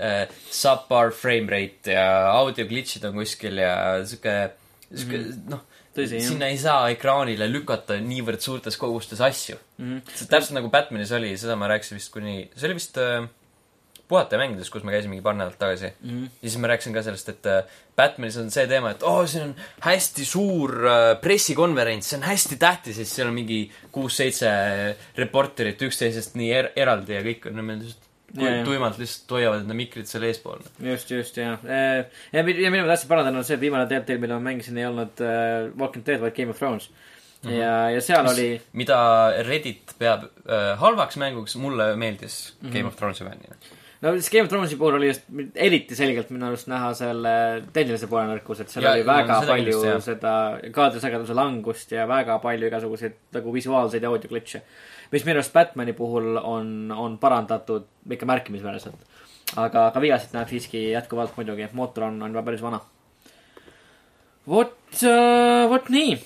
äh, subpar frame rate ja audio glitch'id on kuskil ja sihuke, sihuke mm. noh, Tõsi, sinna ei saa ekraanile lükata niivõrd suurtes kogustes asju mm, -hmm. täpselt nagu Batmanis oli, seda ma rääkisin vist kuni, see oli vist äh, puhatajamängudes, kus me käisime mingi paar nädalat tagasi Mm -hmm. ja siis ma rääkisin ka sellest, et äh, Batmanis on see teema, et oo oh,, siin on hästi suur äh, pressikonverents, see on hästi tähtis, siis seal on mingi kuus-seitse reporterit üksteisest nii er eraldi ja kõik on niimoodi just Ja, ja. Tuimalt lihtsalt hoiavad enda mikrit seal eespool. just, just, ja. ja, ja mida ma tahtsin parandada, on see, et viimane Deltail, mida ma mängisin, ei olnud äh, Walking Dead, vaid Game of Thrones mm. -hmm. ja, ja seal oli, mida Reddit peab äh, halvaks mänguks, mulle meeldis mm -hmm. Game of Thronesi fännina. no siis Game of Thronesi puhul oli just eriti selgelt minu arust näha selle tehnilise poole nõrkus, et seal Ja, oli no väga seda palju kindlasti, jah. seda kaadrisageduse langust ja väga palju igasuguseid nagu visuaalseid ja audio glitch'e. Mis minu arust Batman'i puhul on, on parandatud ikka märkimisväärselt. aga, aga vigasid näeb siiski jätkuvalt muidugi, mootor on, on juba päris vana. vot, vot nii,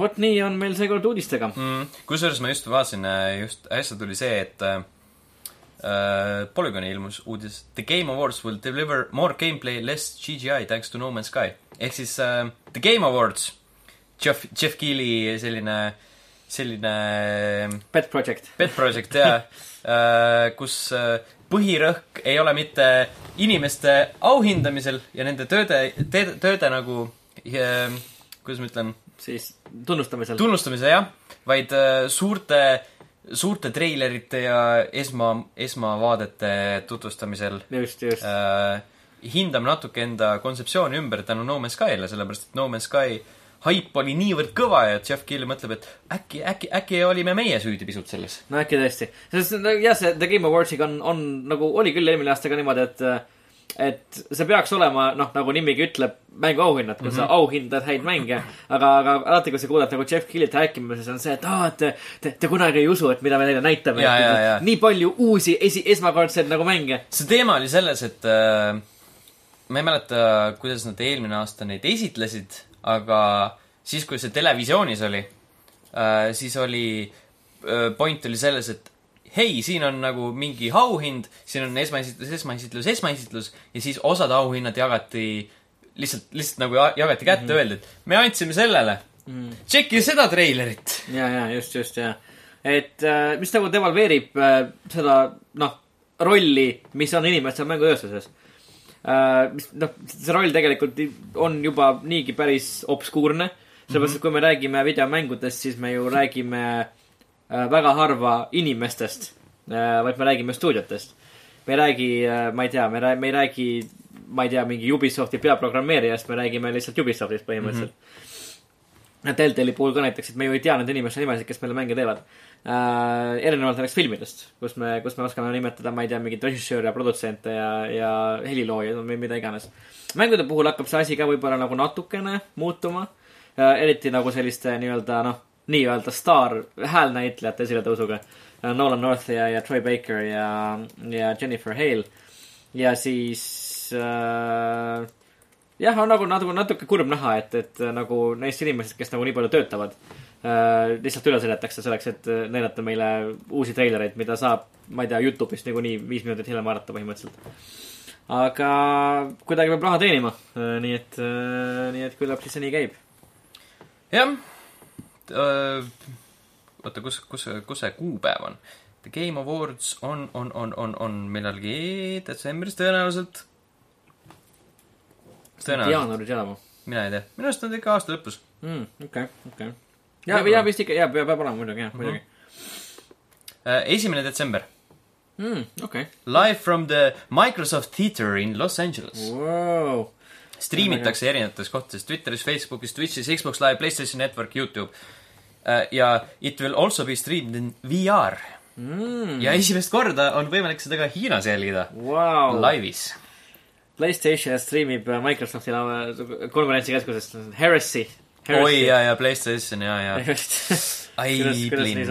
vot nii on meil seekord uudistega. mm,. kusjuures ma just vaatasin, just äsja tuli see, et äh, äh, Polygoni ilmus uudis The Game Awards will deliver more gameplay, less CGI thanks to No Man's Sky. ehk siis äh, The Game Awards, Jeff, Jeff Keeli selline, selline Pet Project. pet project jaa äh,, kus äh, põhirõhk ei ole mitte inimeste auhindamisel ja nende tööde, tööde, nagu äh, kuidas ma ütlen, siis tunnustamisel. tunnustamise jah, vaid äh, suurte, suurte treilerite ja esma, esmavaadete tutvustamisel just, just. äh, hindame natuke enda kontseptsiooni ümber tänu No Man's Sky'le, sellepärast et No Man's Sky haip oli niivõrd kõva ja Jeff Keely mõtleb, et äkki, äkki, äkki olime meie süüdi pisut selles. no äkki tõesti, sest jah, see The Game Awards'iga on, on nagu oli küll eelmine aasta ka niimoodi, et et see peaks olema, noh, nagu nimigi ütleb, mänguauhinnad, kus mm -hmm. sa auhindad häid mänge. aga, aga alati, kui sa kuuled nagu Jeff Keely't rääkimas, on see, et aa, et te, te, te kunagi ei usu, et mida me neile näitame. Nii palju uusi esi, esmakordseid nagu mänge. see teema oli selles, et äh, ma ei mäleta, kuidas nad eelmine aasta neid esitlesid, aga siis, kui see televisioonis oli äh,, siis oli äh,, point oli selles, et hei, siin on nagu mingi auhind, siin on esmaesitlus, esmaesitlus, esmaesitlus ja siis osad auhinnad jagati lihtsalt, lihtsalt nagu ja- jagati kätte mm, -hmm. öeldi, et me andsime sellele mm. tšeki seda treilerit. ja, ja just, just ja, et äh, mis nagu devalveerib äh, seda, noh, rolli, mis on inimestel mängutööstuses. mis, noh, see roll tegelikult on juba niigi päris obskuurne. sellepärast, et kui me räägime videomängudest, siis me ju räägime äh, väga harva inimestest äh,, vaid me räägime stuudiotest. me ei räägi äh,, ma ei tea, me räägi, me ei räägi, ma ei tea, mingi Ubisofti peaprogrammeerijast, me räägime lihtsalt Ubisoftist põhimõtteliselt mm. -hmm Deltali puhul ka näiteks, et me ju ei tea nende inimeste nimesid, kes meile mänge teevad äh,. erinevalt näiteks filmidest, kus me, kus me oskame nimetada, ma ei tea, mingeid režissööre ja produtsente ja, ja heliloojaid või mida iganes. mängude puhul hakkab see asi ka võib-olla nagu natukene muutuma äh,. eriti nagu selliste nii-öelda noh, nii-öelda staar häälnäitlejate esiletõusuga. Nolan North ja, ja Troy Baker ja, ja Jennifer Hale. ja siis äh, jah, on nagu natuke, natuke kurb näha, et, et äh, nagu neist inimestest, kes nagu nii palju töötavad äh,, lihtsalt üle sõidetakse selleks, et äh, näidata meile uusi treilereid, mida saab, ma ei tea, Youtube'ist niikuinii viis minutit hiljem vaadata põhimõtteliselt. aga kuidagi peab raha teenima, nii et, nii et küllap siis see nii käib. jah. oota, kus, kus, kus see kuupäev on? The Game Awards on, on, on, on, on millalgi detsembris tõenäoliselt. tõenäoliselt, jaanuaris elama mina ei tea, minu arust on ta ikka aasta lõpus. mm,. okei, okei. ja, ja vist ikka, ja peab olema muidugi, jah, muidugi Äh, esimene detsember, mm,. okei live from the Microsoft Theater in Los Angeles. wow.. striimitakse erinevates kohtades, Twitteris, Facebookis, Twitch'is, Xbox Live, PlayStation Network, Youtube. ja it will also be streamed in VR Mm, ja esimest korda on võimalik seda ka Hiinas jälgida wow. laivis. PlayStation streamib Microsofti konverentsikeskusest Heresy. oi, ja, ja PlayStation ja, ja. ai plinn.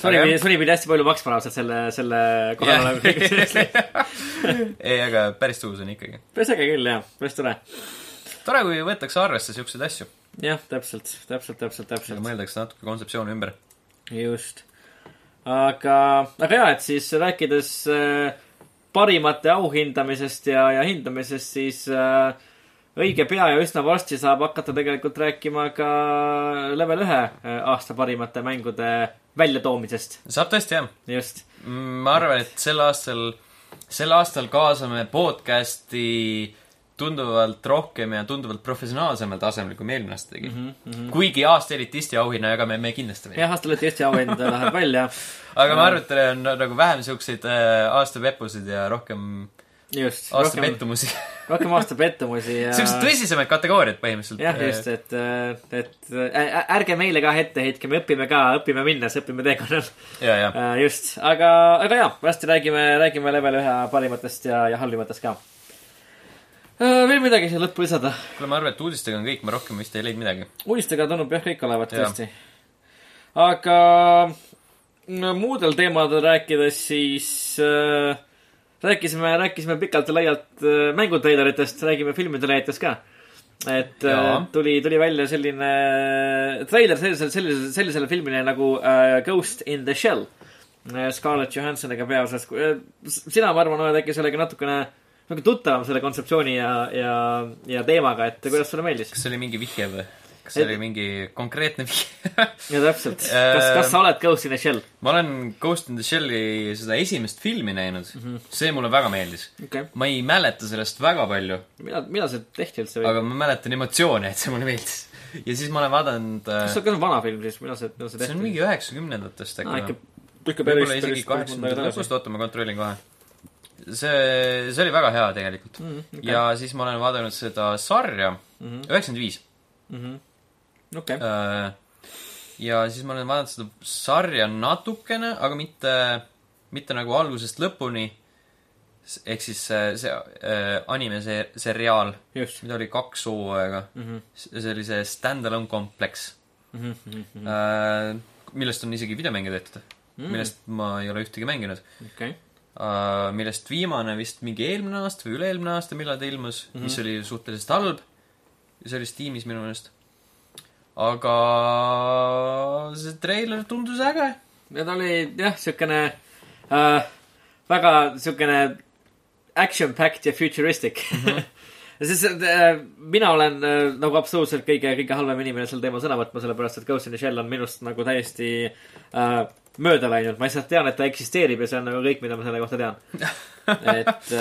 Sony pidi, Sony pidi hästi palju maksma raudselt selle, selle koha peale. ei, aga päris tuus on ikkagi. päris äge küll, jah, päris tore. tore, kui võetakse arvesse siukseid asju jah, täpselt, täpselt, täpselt, ja täpselt. mõeldakse natuke kontseptsiooni ümber. just. aga, aga jaa, et siis rääkides äh, parimate auhindamisest ja, ja hindamisest, siis äh, õige pea ja üsna varsti saab hakata tegelikult rääkima ka level ühe äh, aasta parimate mängude väljatoomisest. saab tõesti, jah. just, ma arvan, et sel aastal, sel aastal kaasame podcast'i tunduvalt rohkem ja tunduvalt professionaalsemal tasemel, kui me eelmine aasta tegime mm. -hmm. kuigi aasta elitisti auhinna jagame me kindlasti veel. jah, aasta Eesti auhind läheb välja. aga ma arvan, et on nagu vähem siukseid äh, aasta peppusid ja rohkem just, aasta rohkem, pettumusi. rohkem aasta pettumusi ja siuksed tõsisemad kategooriad põhimõtteliselt. jah, just, et, et ä- ärge meile ka ette heitke, me õpime ka, õpime minnes, õpime teekonnal. Äh, just, aga, aga jaa, varsti räägime, räägime level ühe parimatest ja, ja halvimatest ka. veel midagi siia lõppu lisada? kuule, ma arvan, et uudistega on kõik, ma rohkem vist ei leidnud midagi. uudistega tundub jah kõik olevat tõesti. aga no, muudel teemadel rääkides, siis äh, rääkisime, rääkisime pikalt ja laialt äh, mängutreileritest, räägime filmitreileritest ka. et äh, Jaa. tuli, tuli välja selline treiler sellisele, sellisele, sellisele filmile nagu äh, Ghost in the Shell. Scarlett Johansoniga peaosas. sina, ma arvan, oled äkki sellega natukene nagu tuttavam selle kontseptsiooni ja, ja, ja teemaga, et kuidas sulle meeldis? kas see oli mingi vihje või? Kas see Et- oli mingi konkreetne vihje? ja täpselt, kas, kas sa oled Ghost in the Shell? ma olen Ghost in the Shell'i seda esimest filmi näinud mm. -hmm. see mulle väga meeldis. okei okay., ma ei mäleta sellest väga palju, millal, millal see tehti üldse või? aga ma mäletan emotsioone, et see mulle meeldis. ja siis ma olen vaadanud äh, kas, see on vana film siis, millal see, millal see see tehti? on mingi üheksakümnendatest äkki ikka, ikka päris, päris, kaheksakümnendate lõpust, oota ma kontrollin kohe. see, see oli väga hea tegelikult mm. Mm, -hmm. ja siis ma olen vaadanud seda sarja, üheksakümmend viis. Okei, Äh, ja siis ma olen vaadanud seda sarja natukene, aga mitte, mitte nagu algusest lõpuni. ehk siis see, see äh, anime see seriaal, mida oli kaks hooaega. Mhm. see oli see stand-alone kompleks, Mhm, millest on isegi videomänge tehtud mm., millest ma ei ole ühtegi mänginud okei, uh,. millest viimane vist mingi eelmine aasta või üle-eelmine aasta, millal ta ilmus mm, -hmm. mis oli suhteliselt halb. see oli Steamis minu meelest. Aga see treiler tundus äge. ja ta oli jah, siukene äh, väga siukene action-packed ja futuristic mm. -hmm. siis äh, mina olen äh, nagu absoluutselt kõige, kõige halvem inimene sel teemal sõna võtma, sellepärast et Ghost in the Shell on minust nagu täiesti äh, mööda läinud. ma lihtsalt tean, et ta eksisteerib ja see on nagu kõik, mida ma selle kohta tean. et,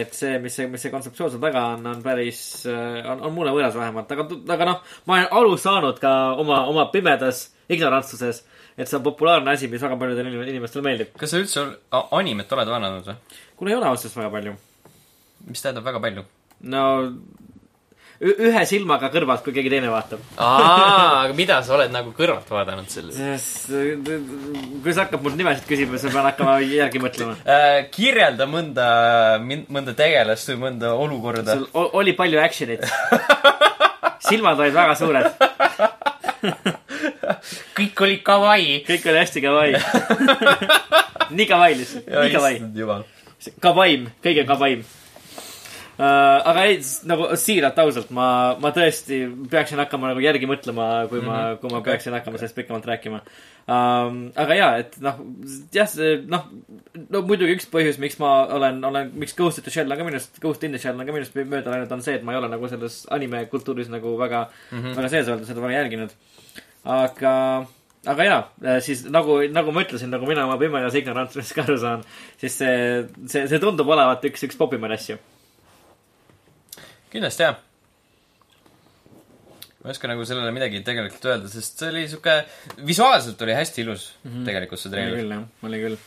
et see, mis see, mis see kontseptsioon seal taga on, on päris, on, on mulle võõras vähemalt, aga, aga noh, ma olen aru saanud ka oma, oma pimedas ignorantsuses, et see on populaarne asi, mis väga paljudele inim- inimestele meeldib. kas sa üldse animet oled vaadanud või? kuule, ei ole ausalt väga palju. mis tähendab väga palju? no ühe silmaga kõrvalt, kui keegi teine vaatab. aa, aga mida sa oled nagu kõrvalt vaadanud selle? sest äh, kui sa hakkad mult nimesid küsima, siis ma pean hakkama järgi mõtlema. Äh, kirjelda mõnda, mõnda tegelast või mõnda olukorda. sul oli palju action'it. silmad olid väga suured, kõik oli kawaii. kõik oli hästi kawaii. nii kawaii lihtsalt, nii kawaii. Kavaim, kõige kavaim uh,. Aga ei, nagu siiralt, ausalt, ma, ma tõesti peaksin hakkama nagu järgi mõtlema, kui ma mm, -hmm. kui ma peaksin hakkama sellest pikemalt rääkima um,. aga jaa, et noh, jah, see noh, no muidugi üks põhjus, miks ma olen, olen, miks Ghost in the Shell on ka minust, Ghost in the Shell on ka minust mööda läinud, on see, et ma ei ole nagu selles anime kultuuris nagu väga mm, -hmm. väga sees olnud, seda väga jälginud. aga aga jaa, siis nagu, nagu ma ütlesin, nagu mina oma pimedas ignorantsusest ka aru saan, siis see, see, see tundub olevat üks, üks popimaid asju. Kindlasti jah. ma ei oska nagu sellele midagi tegelikult öelda, sest see oli sihuke, visuaalselt oli hästi ilus mm -hmm. tegelikult see oli treiler. küll, jah, oli küll.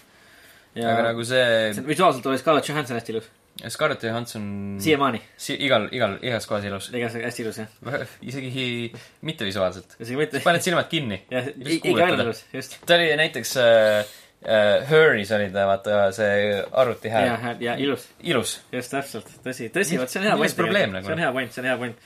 aga nagu see visuaalselt oli Scarlett Johansson hästi ilus, Scarlett Johansson siiamaani, si igal, igal, igas kohas ilus. igatahes hästi ilus, jah. isegi mitte visuaalselt. isegi mitte, paned silmad kinni. jah, iga ilus, just. ta oli näiteks äh, äh, Her'is oli ta, vaata see arvuti ja hääl., ja ilus, ilus. just täpselt, tõsi, tõsi, vot see on hea point nagu? see on hea point, see on hea point.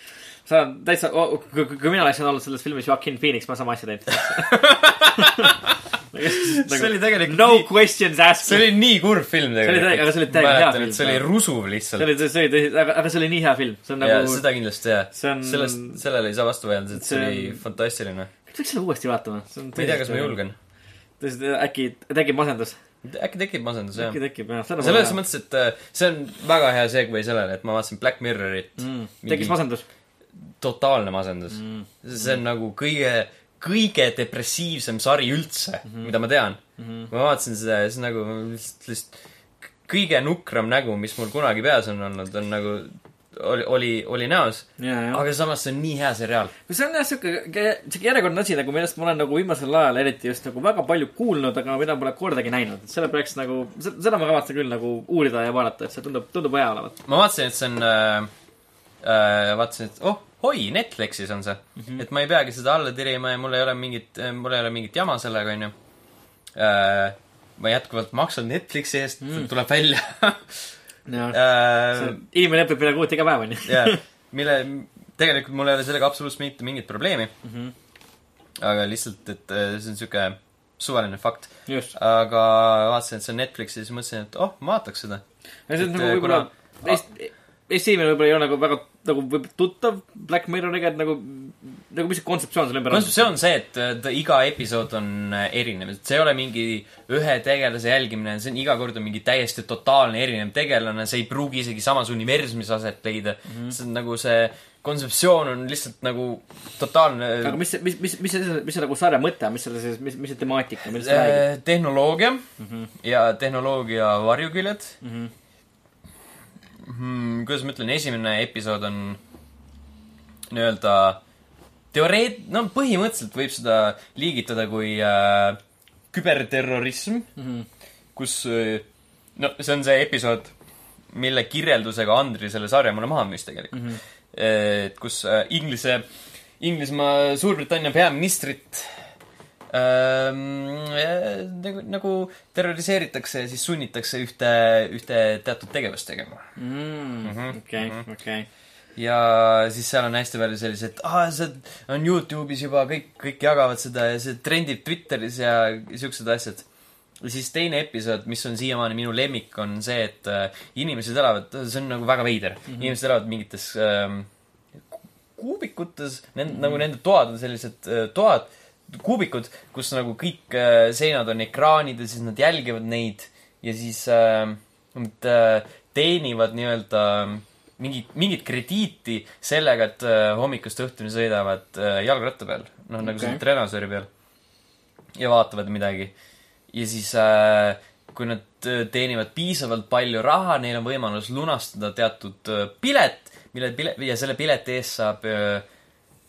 sa oled täitsa oh,, kui, kui mina oleksin olnud selles filmis Joaquin Phoenix, ma sama asja teinud. see oli tegelikult no nii, questions asked. see oli nii kurb film tegelikult. aga see oli täiega hea film. see oli rusuv see lihtsalt. oli, see oli aga, aga see oli nii hea film, see on nagu, seda kindlasti jah. see on- sellest, sellele ei saa vastu vaielda, et see see oli fantastiline. peaks selle uuesti vaatama. ma ei tea, kas ma. julgen. Äkki tekib masendus, äkki tekib masendus jah äkki. tekib jah, selles mõttes, et äh, see on väga hea segway sellele, et ma vaatasin Black Mirrorit mm,. tekkis masendus totaalne masendus mm.. see on nagu kõige, kõige depressiivsem sari üldse mm. -hmm. mida ma tean mm. -hmm. ma vaatasin seda ja on nagu lihtsalt, lihtsalt kõige nukram nägu, mis mul kunagi peas on olnud, on nagu, oli, oli, oli näos. aga samas see on nii hea seriaal. see on jah siuke, siuke järjekordne asi nagu, millest ma olen nagu viimasel ajal eriti just nagu väga palju kuulnud, aga mida pole kordagi näinud. selle peaks nagu, seda ma kavatsen küll nagu uurida ja vaadata, et see tundub, tundub hea olevat. ma vaatasin, et see on äh,, äh, vaatasin, et oh, oi, Netflixis on see mm. -hmm. et ma ei peagi seda alla tirima ja mul ei ole mingit, mul ei ole mingit jama sellega, onju. ma jätkuvalt maksan Netflixi eest mm., tuleb välja jah, inimene õpib uut iga päev, onju. jaa, mille, tegelikult mul ei ole sellega absoluutselt mitte mingit probleemi mm. -hmm. aga lihtsalt, et äh, see on sihuke suvaline fakt. aga vaatasin, et see on Netflixis ja siis mõtlesin, et oh, ma vaataks seda. see on nagu äh, võib-olla kuna-, Inimene võib-olla ei ole nagu väga nagu võib tuttav Black Mirroriga, et nagu, nagu mis see kontseptsioon selle ümber on? kontseptsioon on see, et äh, ta iga episood on äh, erinev, et see ei ole mingi ühe tegelase jälgimine, see on iga kord on mingi täiesti totaalne erinev tegelane, see ei pruugi isegi samas universumis aset leida mm. -hmm. see on nagu see kontseptsioon on lihtsalt nagu totaalne aga mis mis, mis, mis see, mis see nagu sarja mõte on, mis selle siis, mis, mis see temaatika, millest räägib? äh, tehnoloogia mm -hmm. ja tehnoloogia varjuküljed Mm -hmm. hmm,. kuidas ma ütlen, esimene episood on nii-öelda teoreet-, no põhimõtteliselt võib seda liigitada kui äh, küberterrorism mm, -hmm. kus äh, no see on see episood, mille kirjeldusega Andri selle sarja mulle maha müüs tegelikult mm. -hmm. et kus äh, Inglise, Inglismaa, Suurbritannia peaministrit nagu, nagu terroriseeritakse ja siis sunnitakse ühte, ühte teatud tegevust tegema Mm, okei, okei. ja siis seal on hästi palju selliseid, aa, see on Youtube'is juba, kõik, kõik jagavad seda ja see trendib Twitteris ja siuksed asjad. ja siis teine episood, mis on siiamaani minu lemmik, on see, et äh, inimesed elavad, see on nagu väga veider mm, -hmm. inimesed elavad mingites ähm, kuubikutes, nend- mm, -hmm. nagu nende toad on sellised äh, toad, kuubikud, kus nagu kõik äh, seinad on ekraanid ja siis nad jälgivad neid ja siis äh, nad äh, teenivad nii-öelda äh, mingit, mingit krediiti sellega, et äh, hommikust õhtuni sõidavad äh, jalgratta peal. noh, nagu Okei. okay. trenažööri peal. ja vaatavad midagi. ja siis äh, kui nad äh, teenivad piisavalt palju raha, neil on võimalus lunastada teatud äh, pilet, mille pile-, ja selle pileti eest saab äh,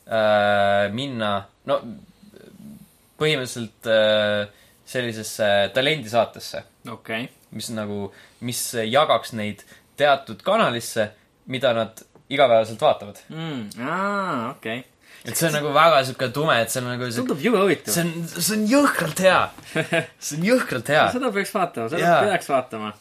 äh, minna, no põhimõtteliselt äh, sellisesse talendisaatesse okei. mis nagu, mis jagaks neid teatud kanalisse, mida nad igapäevaselt vaatavad. mm,. aa, okei okay.. et see on nagu väga sihuke tume, et see on nagu tundub jube huvitav. see on, see on jõhkralt hea. see on jõhkralt hea. seda peaks vaatama, seda Jaa. peaks vaatama.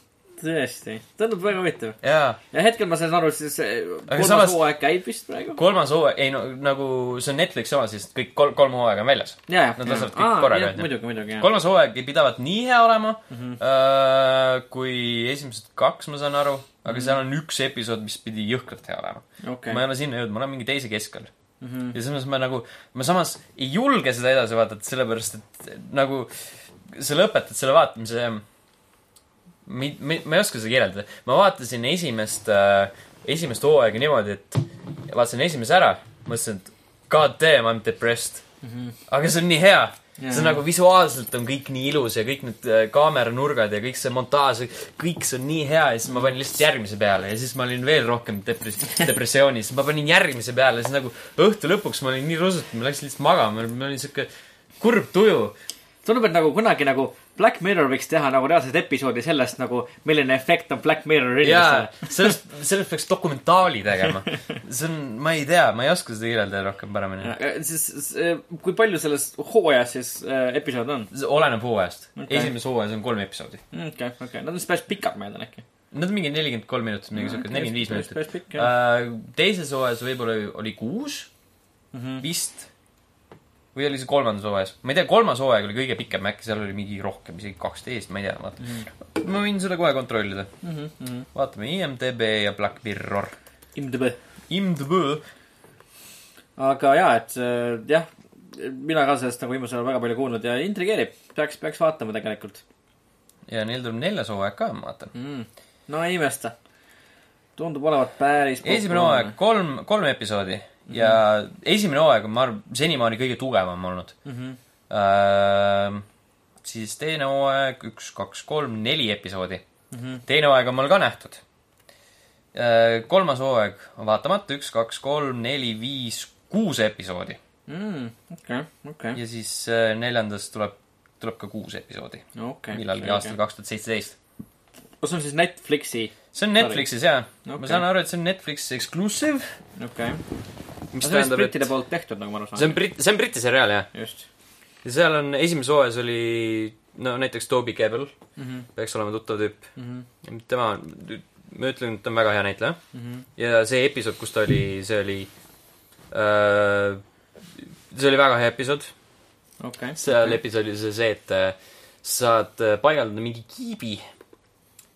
tõesti, tundub väga huvitav. ja hetkel ma sain aru, siis kolmas samas- hooaeg käib vist praegu. kolmas hooaeg, ei no nagu see on Netflixi oma, siis kõik kolm, kolm hooaega on väljas. ja, ja, Nad lasavad kõik korraga, onju. kolmas hooaeg ei pidavat nii hea olema mm. -hmm. kui esimesed kaks, ma saan aru. aga seal on üks episood, mis pidi jõhkralt hea olema okei ma ei. ole sinna jõudnud, ma olen mingi teise keskel. Mhm. ja selles mõttes ma nagu, ma samas ei julge seda edasi vaadata, sellepärast et nagu sa lõpetad selle vaatamise, mi-, mi-, ma ei oska seda kirjeldada. ma vaatasin esimest äh,, esimest hooaega niimoodi, et vaatasin esimese ära, mõtlesin, et god damn, I m depressed mm. -hmm. aga see on nii hea. see on nagu visuaalselt on kõik nii ilus ja kõik need äh, kaameranurgad ja kõik see montaaž, kõik see on nii hea ja siis ma panin lihtsalt järgmise peale ja siis ma olin veel rohkem depres-, depressioonis. ma panin järgmise peale ja siis nagu õhtu lõpuks ma olin nii rusutatud, ma läksin lihtsalt magama, mul oli siuke kurb tuju. tundub, et nagu kunagi nagu Black Mirror võiks teha nagu reaalset episoodi sellest nagu, milline efekt on Black Mirror inimestele., sellest, sellest peaks dokumentaali tegema. see on, ma ei tea, ma ei oska seda kirjeldada rohkem paremini. siis, siis kui palju selles hooajas siis äh, episood on? see oleneb hooajast okay.. esimeses hooajas on kolm episoodi. okei, okei, nad on siis päris pikad, ma eeldan äkki. Nad on mingi nelikümmend kolm minutit, mingi siuke, nelikümmend viis minutit. Äh, teises hooajas võib-olla oli kuus Mhm. vist. Või oli see kolmandas hooajas? ma ei tea, kolmas hooaeg oli kõige pikem, äkki seal oli mingi rohkem, isegi kaksteist, ma ei tea, vaata. Mhm. ma võin seda kohe kontrollida. vaatame IMDB ja Black Mirror. IMDb. IMDB. aga jaa, et äh, jah, mina ka sellest nagu viimasel ajal väga palju kuulnud ja intrigeerib. peaks, peaks vaatama tegelikult ja neil tuleb neljas hooaeg ka, ma vaatan. mm.. no ei imesta. tundub olevat päris esimene hooaeg, kolm, kolm episoodi ja esimene hooaeg on, ma arvan, senimaani kõige tugevam olnud mm. -hmm. äh,. siis teine hooaeg, üks, kaks, kolm, neli episoodi Mm -hmm. teine hooaeg on mul ka nähtud. kolmas hooaeg on vaatamata, üks, kaks, kolm, neli, viis, kuus episoodi mm,. okei, okei, ja siis äh, neljandas tuleb, tuleb ka kuus episoodi okei. millalgi aastal kaks tuhat seitseteist. see on siis Netflixi, see on Netflixis jaa okay.. Ma saan aru, et see on Netflixi exclusive. okei. Mis see on vist brittide poolt tehtud, nagu ma aru see saan. on Brit-, see on Briti seriaal jah. just ja seal on, esimeses hooajas oli no näiteks Toby Kebbell, mm. -hmm. peaks olema tuttav tüüp. Mm -hmm. tema, ma ütlen, et ta on väga hea näitleja. Mm -hmm. ja see episood, kus ta oli, see oli äh,, see oli väga hea episood. okei. seal episoodis oli see, et äh, saad äh, paigaldada mingi kiibi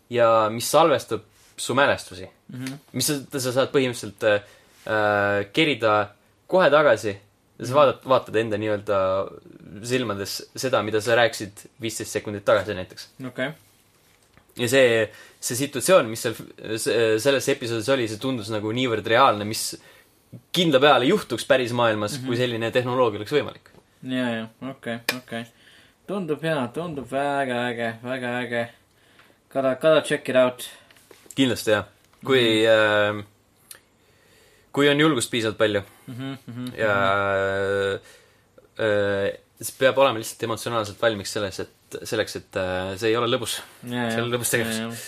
ja mis salvestab su mälestusi. mm. -hmm. mis sa, sa saad põhimõtteliselt äh, äh, kerida kohe tagasi ja sa vaatad, vaatad enda nii-öelda silmades seda, mida sa rääkisid viisteist sekundit tagasi näiteks. okei. ja see, see situatsioon, mis seal se- selles episoodis oli, see tundus nagu niivõrd reaalne, mis kindla peale juhtuks päris maailmas mm, -hmm. kui selline tehnoloogia oleks võimalik. ja, ja, okei, okei. tundub hea, tundub väga äge, väga äge. Gotta, gotta check it out. kindlasti jah. kui äh,, kui on julgust piisavalt palju mm. -hmm, mm -hmm. ja äh, siis peab olema lihtsalt emotsionaalselt valmis selles, et selleks, et äh, see ei ole lõbus. see on lõbus tegevus..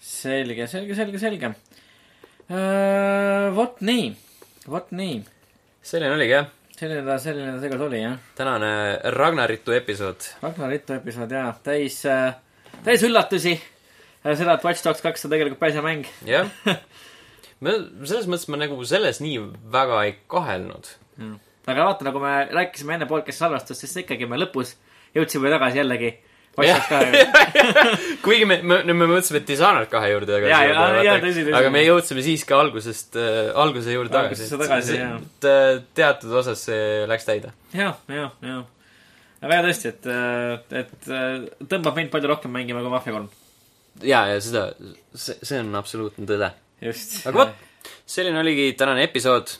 selge, selge, selge, selge. vot nii, vot nii. selline oligi jah, selline ta, selline ta seekord oli, jah. tänane Ragnaritu episood. Ragnar Rittu episood, jaa, täis äh,, täis üllatusi. seda, et Watch Dogs kaks on tegelikult päris hea mäng. jah. selles mõttes ma nagu selles nii väga ei kahelnud. aga vaata, nagu me rääkisime enne podcast'i salvestust, siis ikkagi me lõpus jõudsime tagasi jällegi Jah. Kuigi me, me, me mõtlesime, et Dishonored kahe juurde tagasi aga me jõudsime siiski algusest äh,, alguse juurde tagasi. Tagasi, jah. et äh, teatud osas see läks täide. jah, jah, jah. aga jaa, tõesti, et, et äh, tõmbab mind palju rohkem mängima kui Mafia kolm. ja, ja seda, see, see on absoluutne tõde. just. aga vot, selline oligi tänane episood.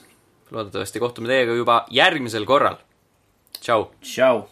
loodetavasti kohtume teiega juba järgmisel korral. tšau. tšau.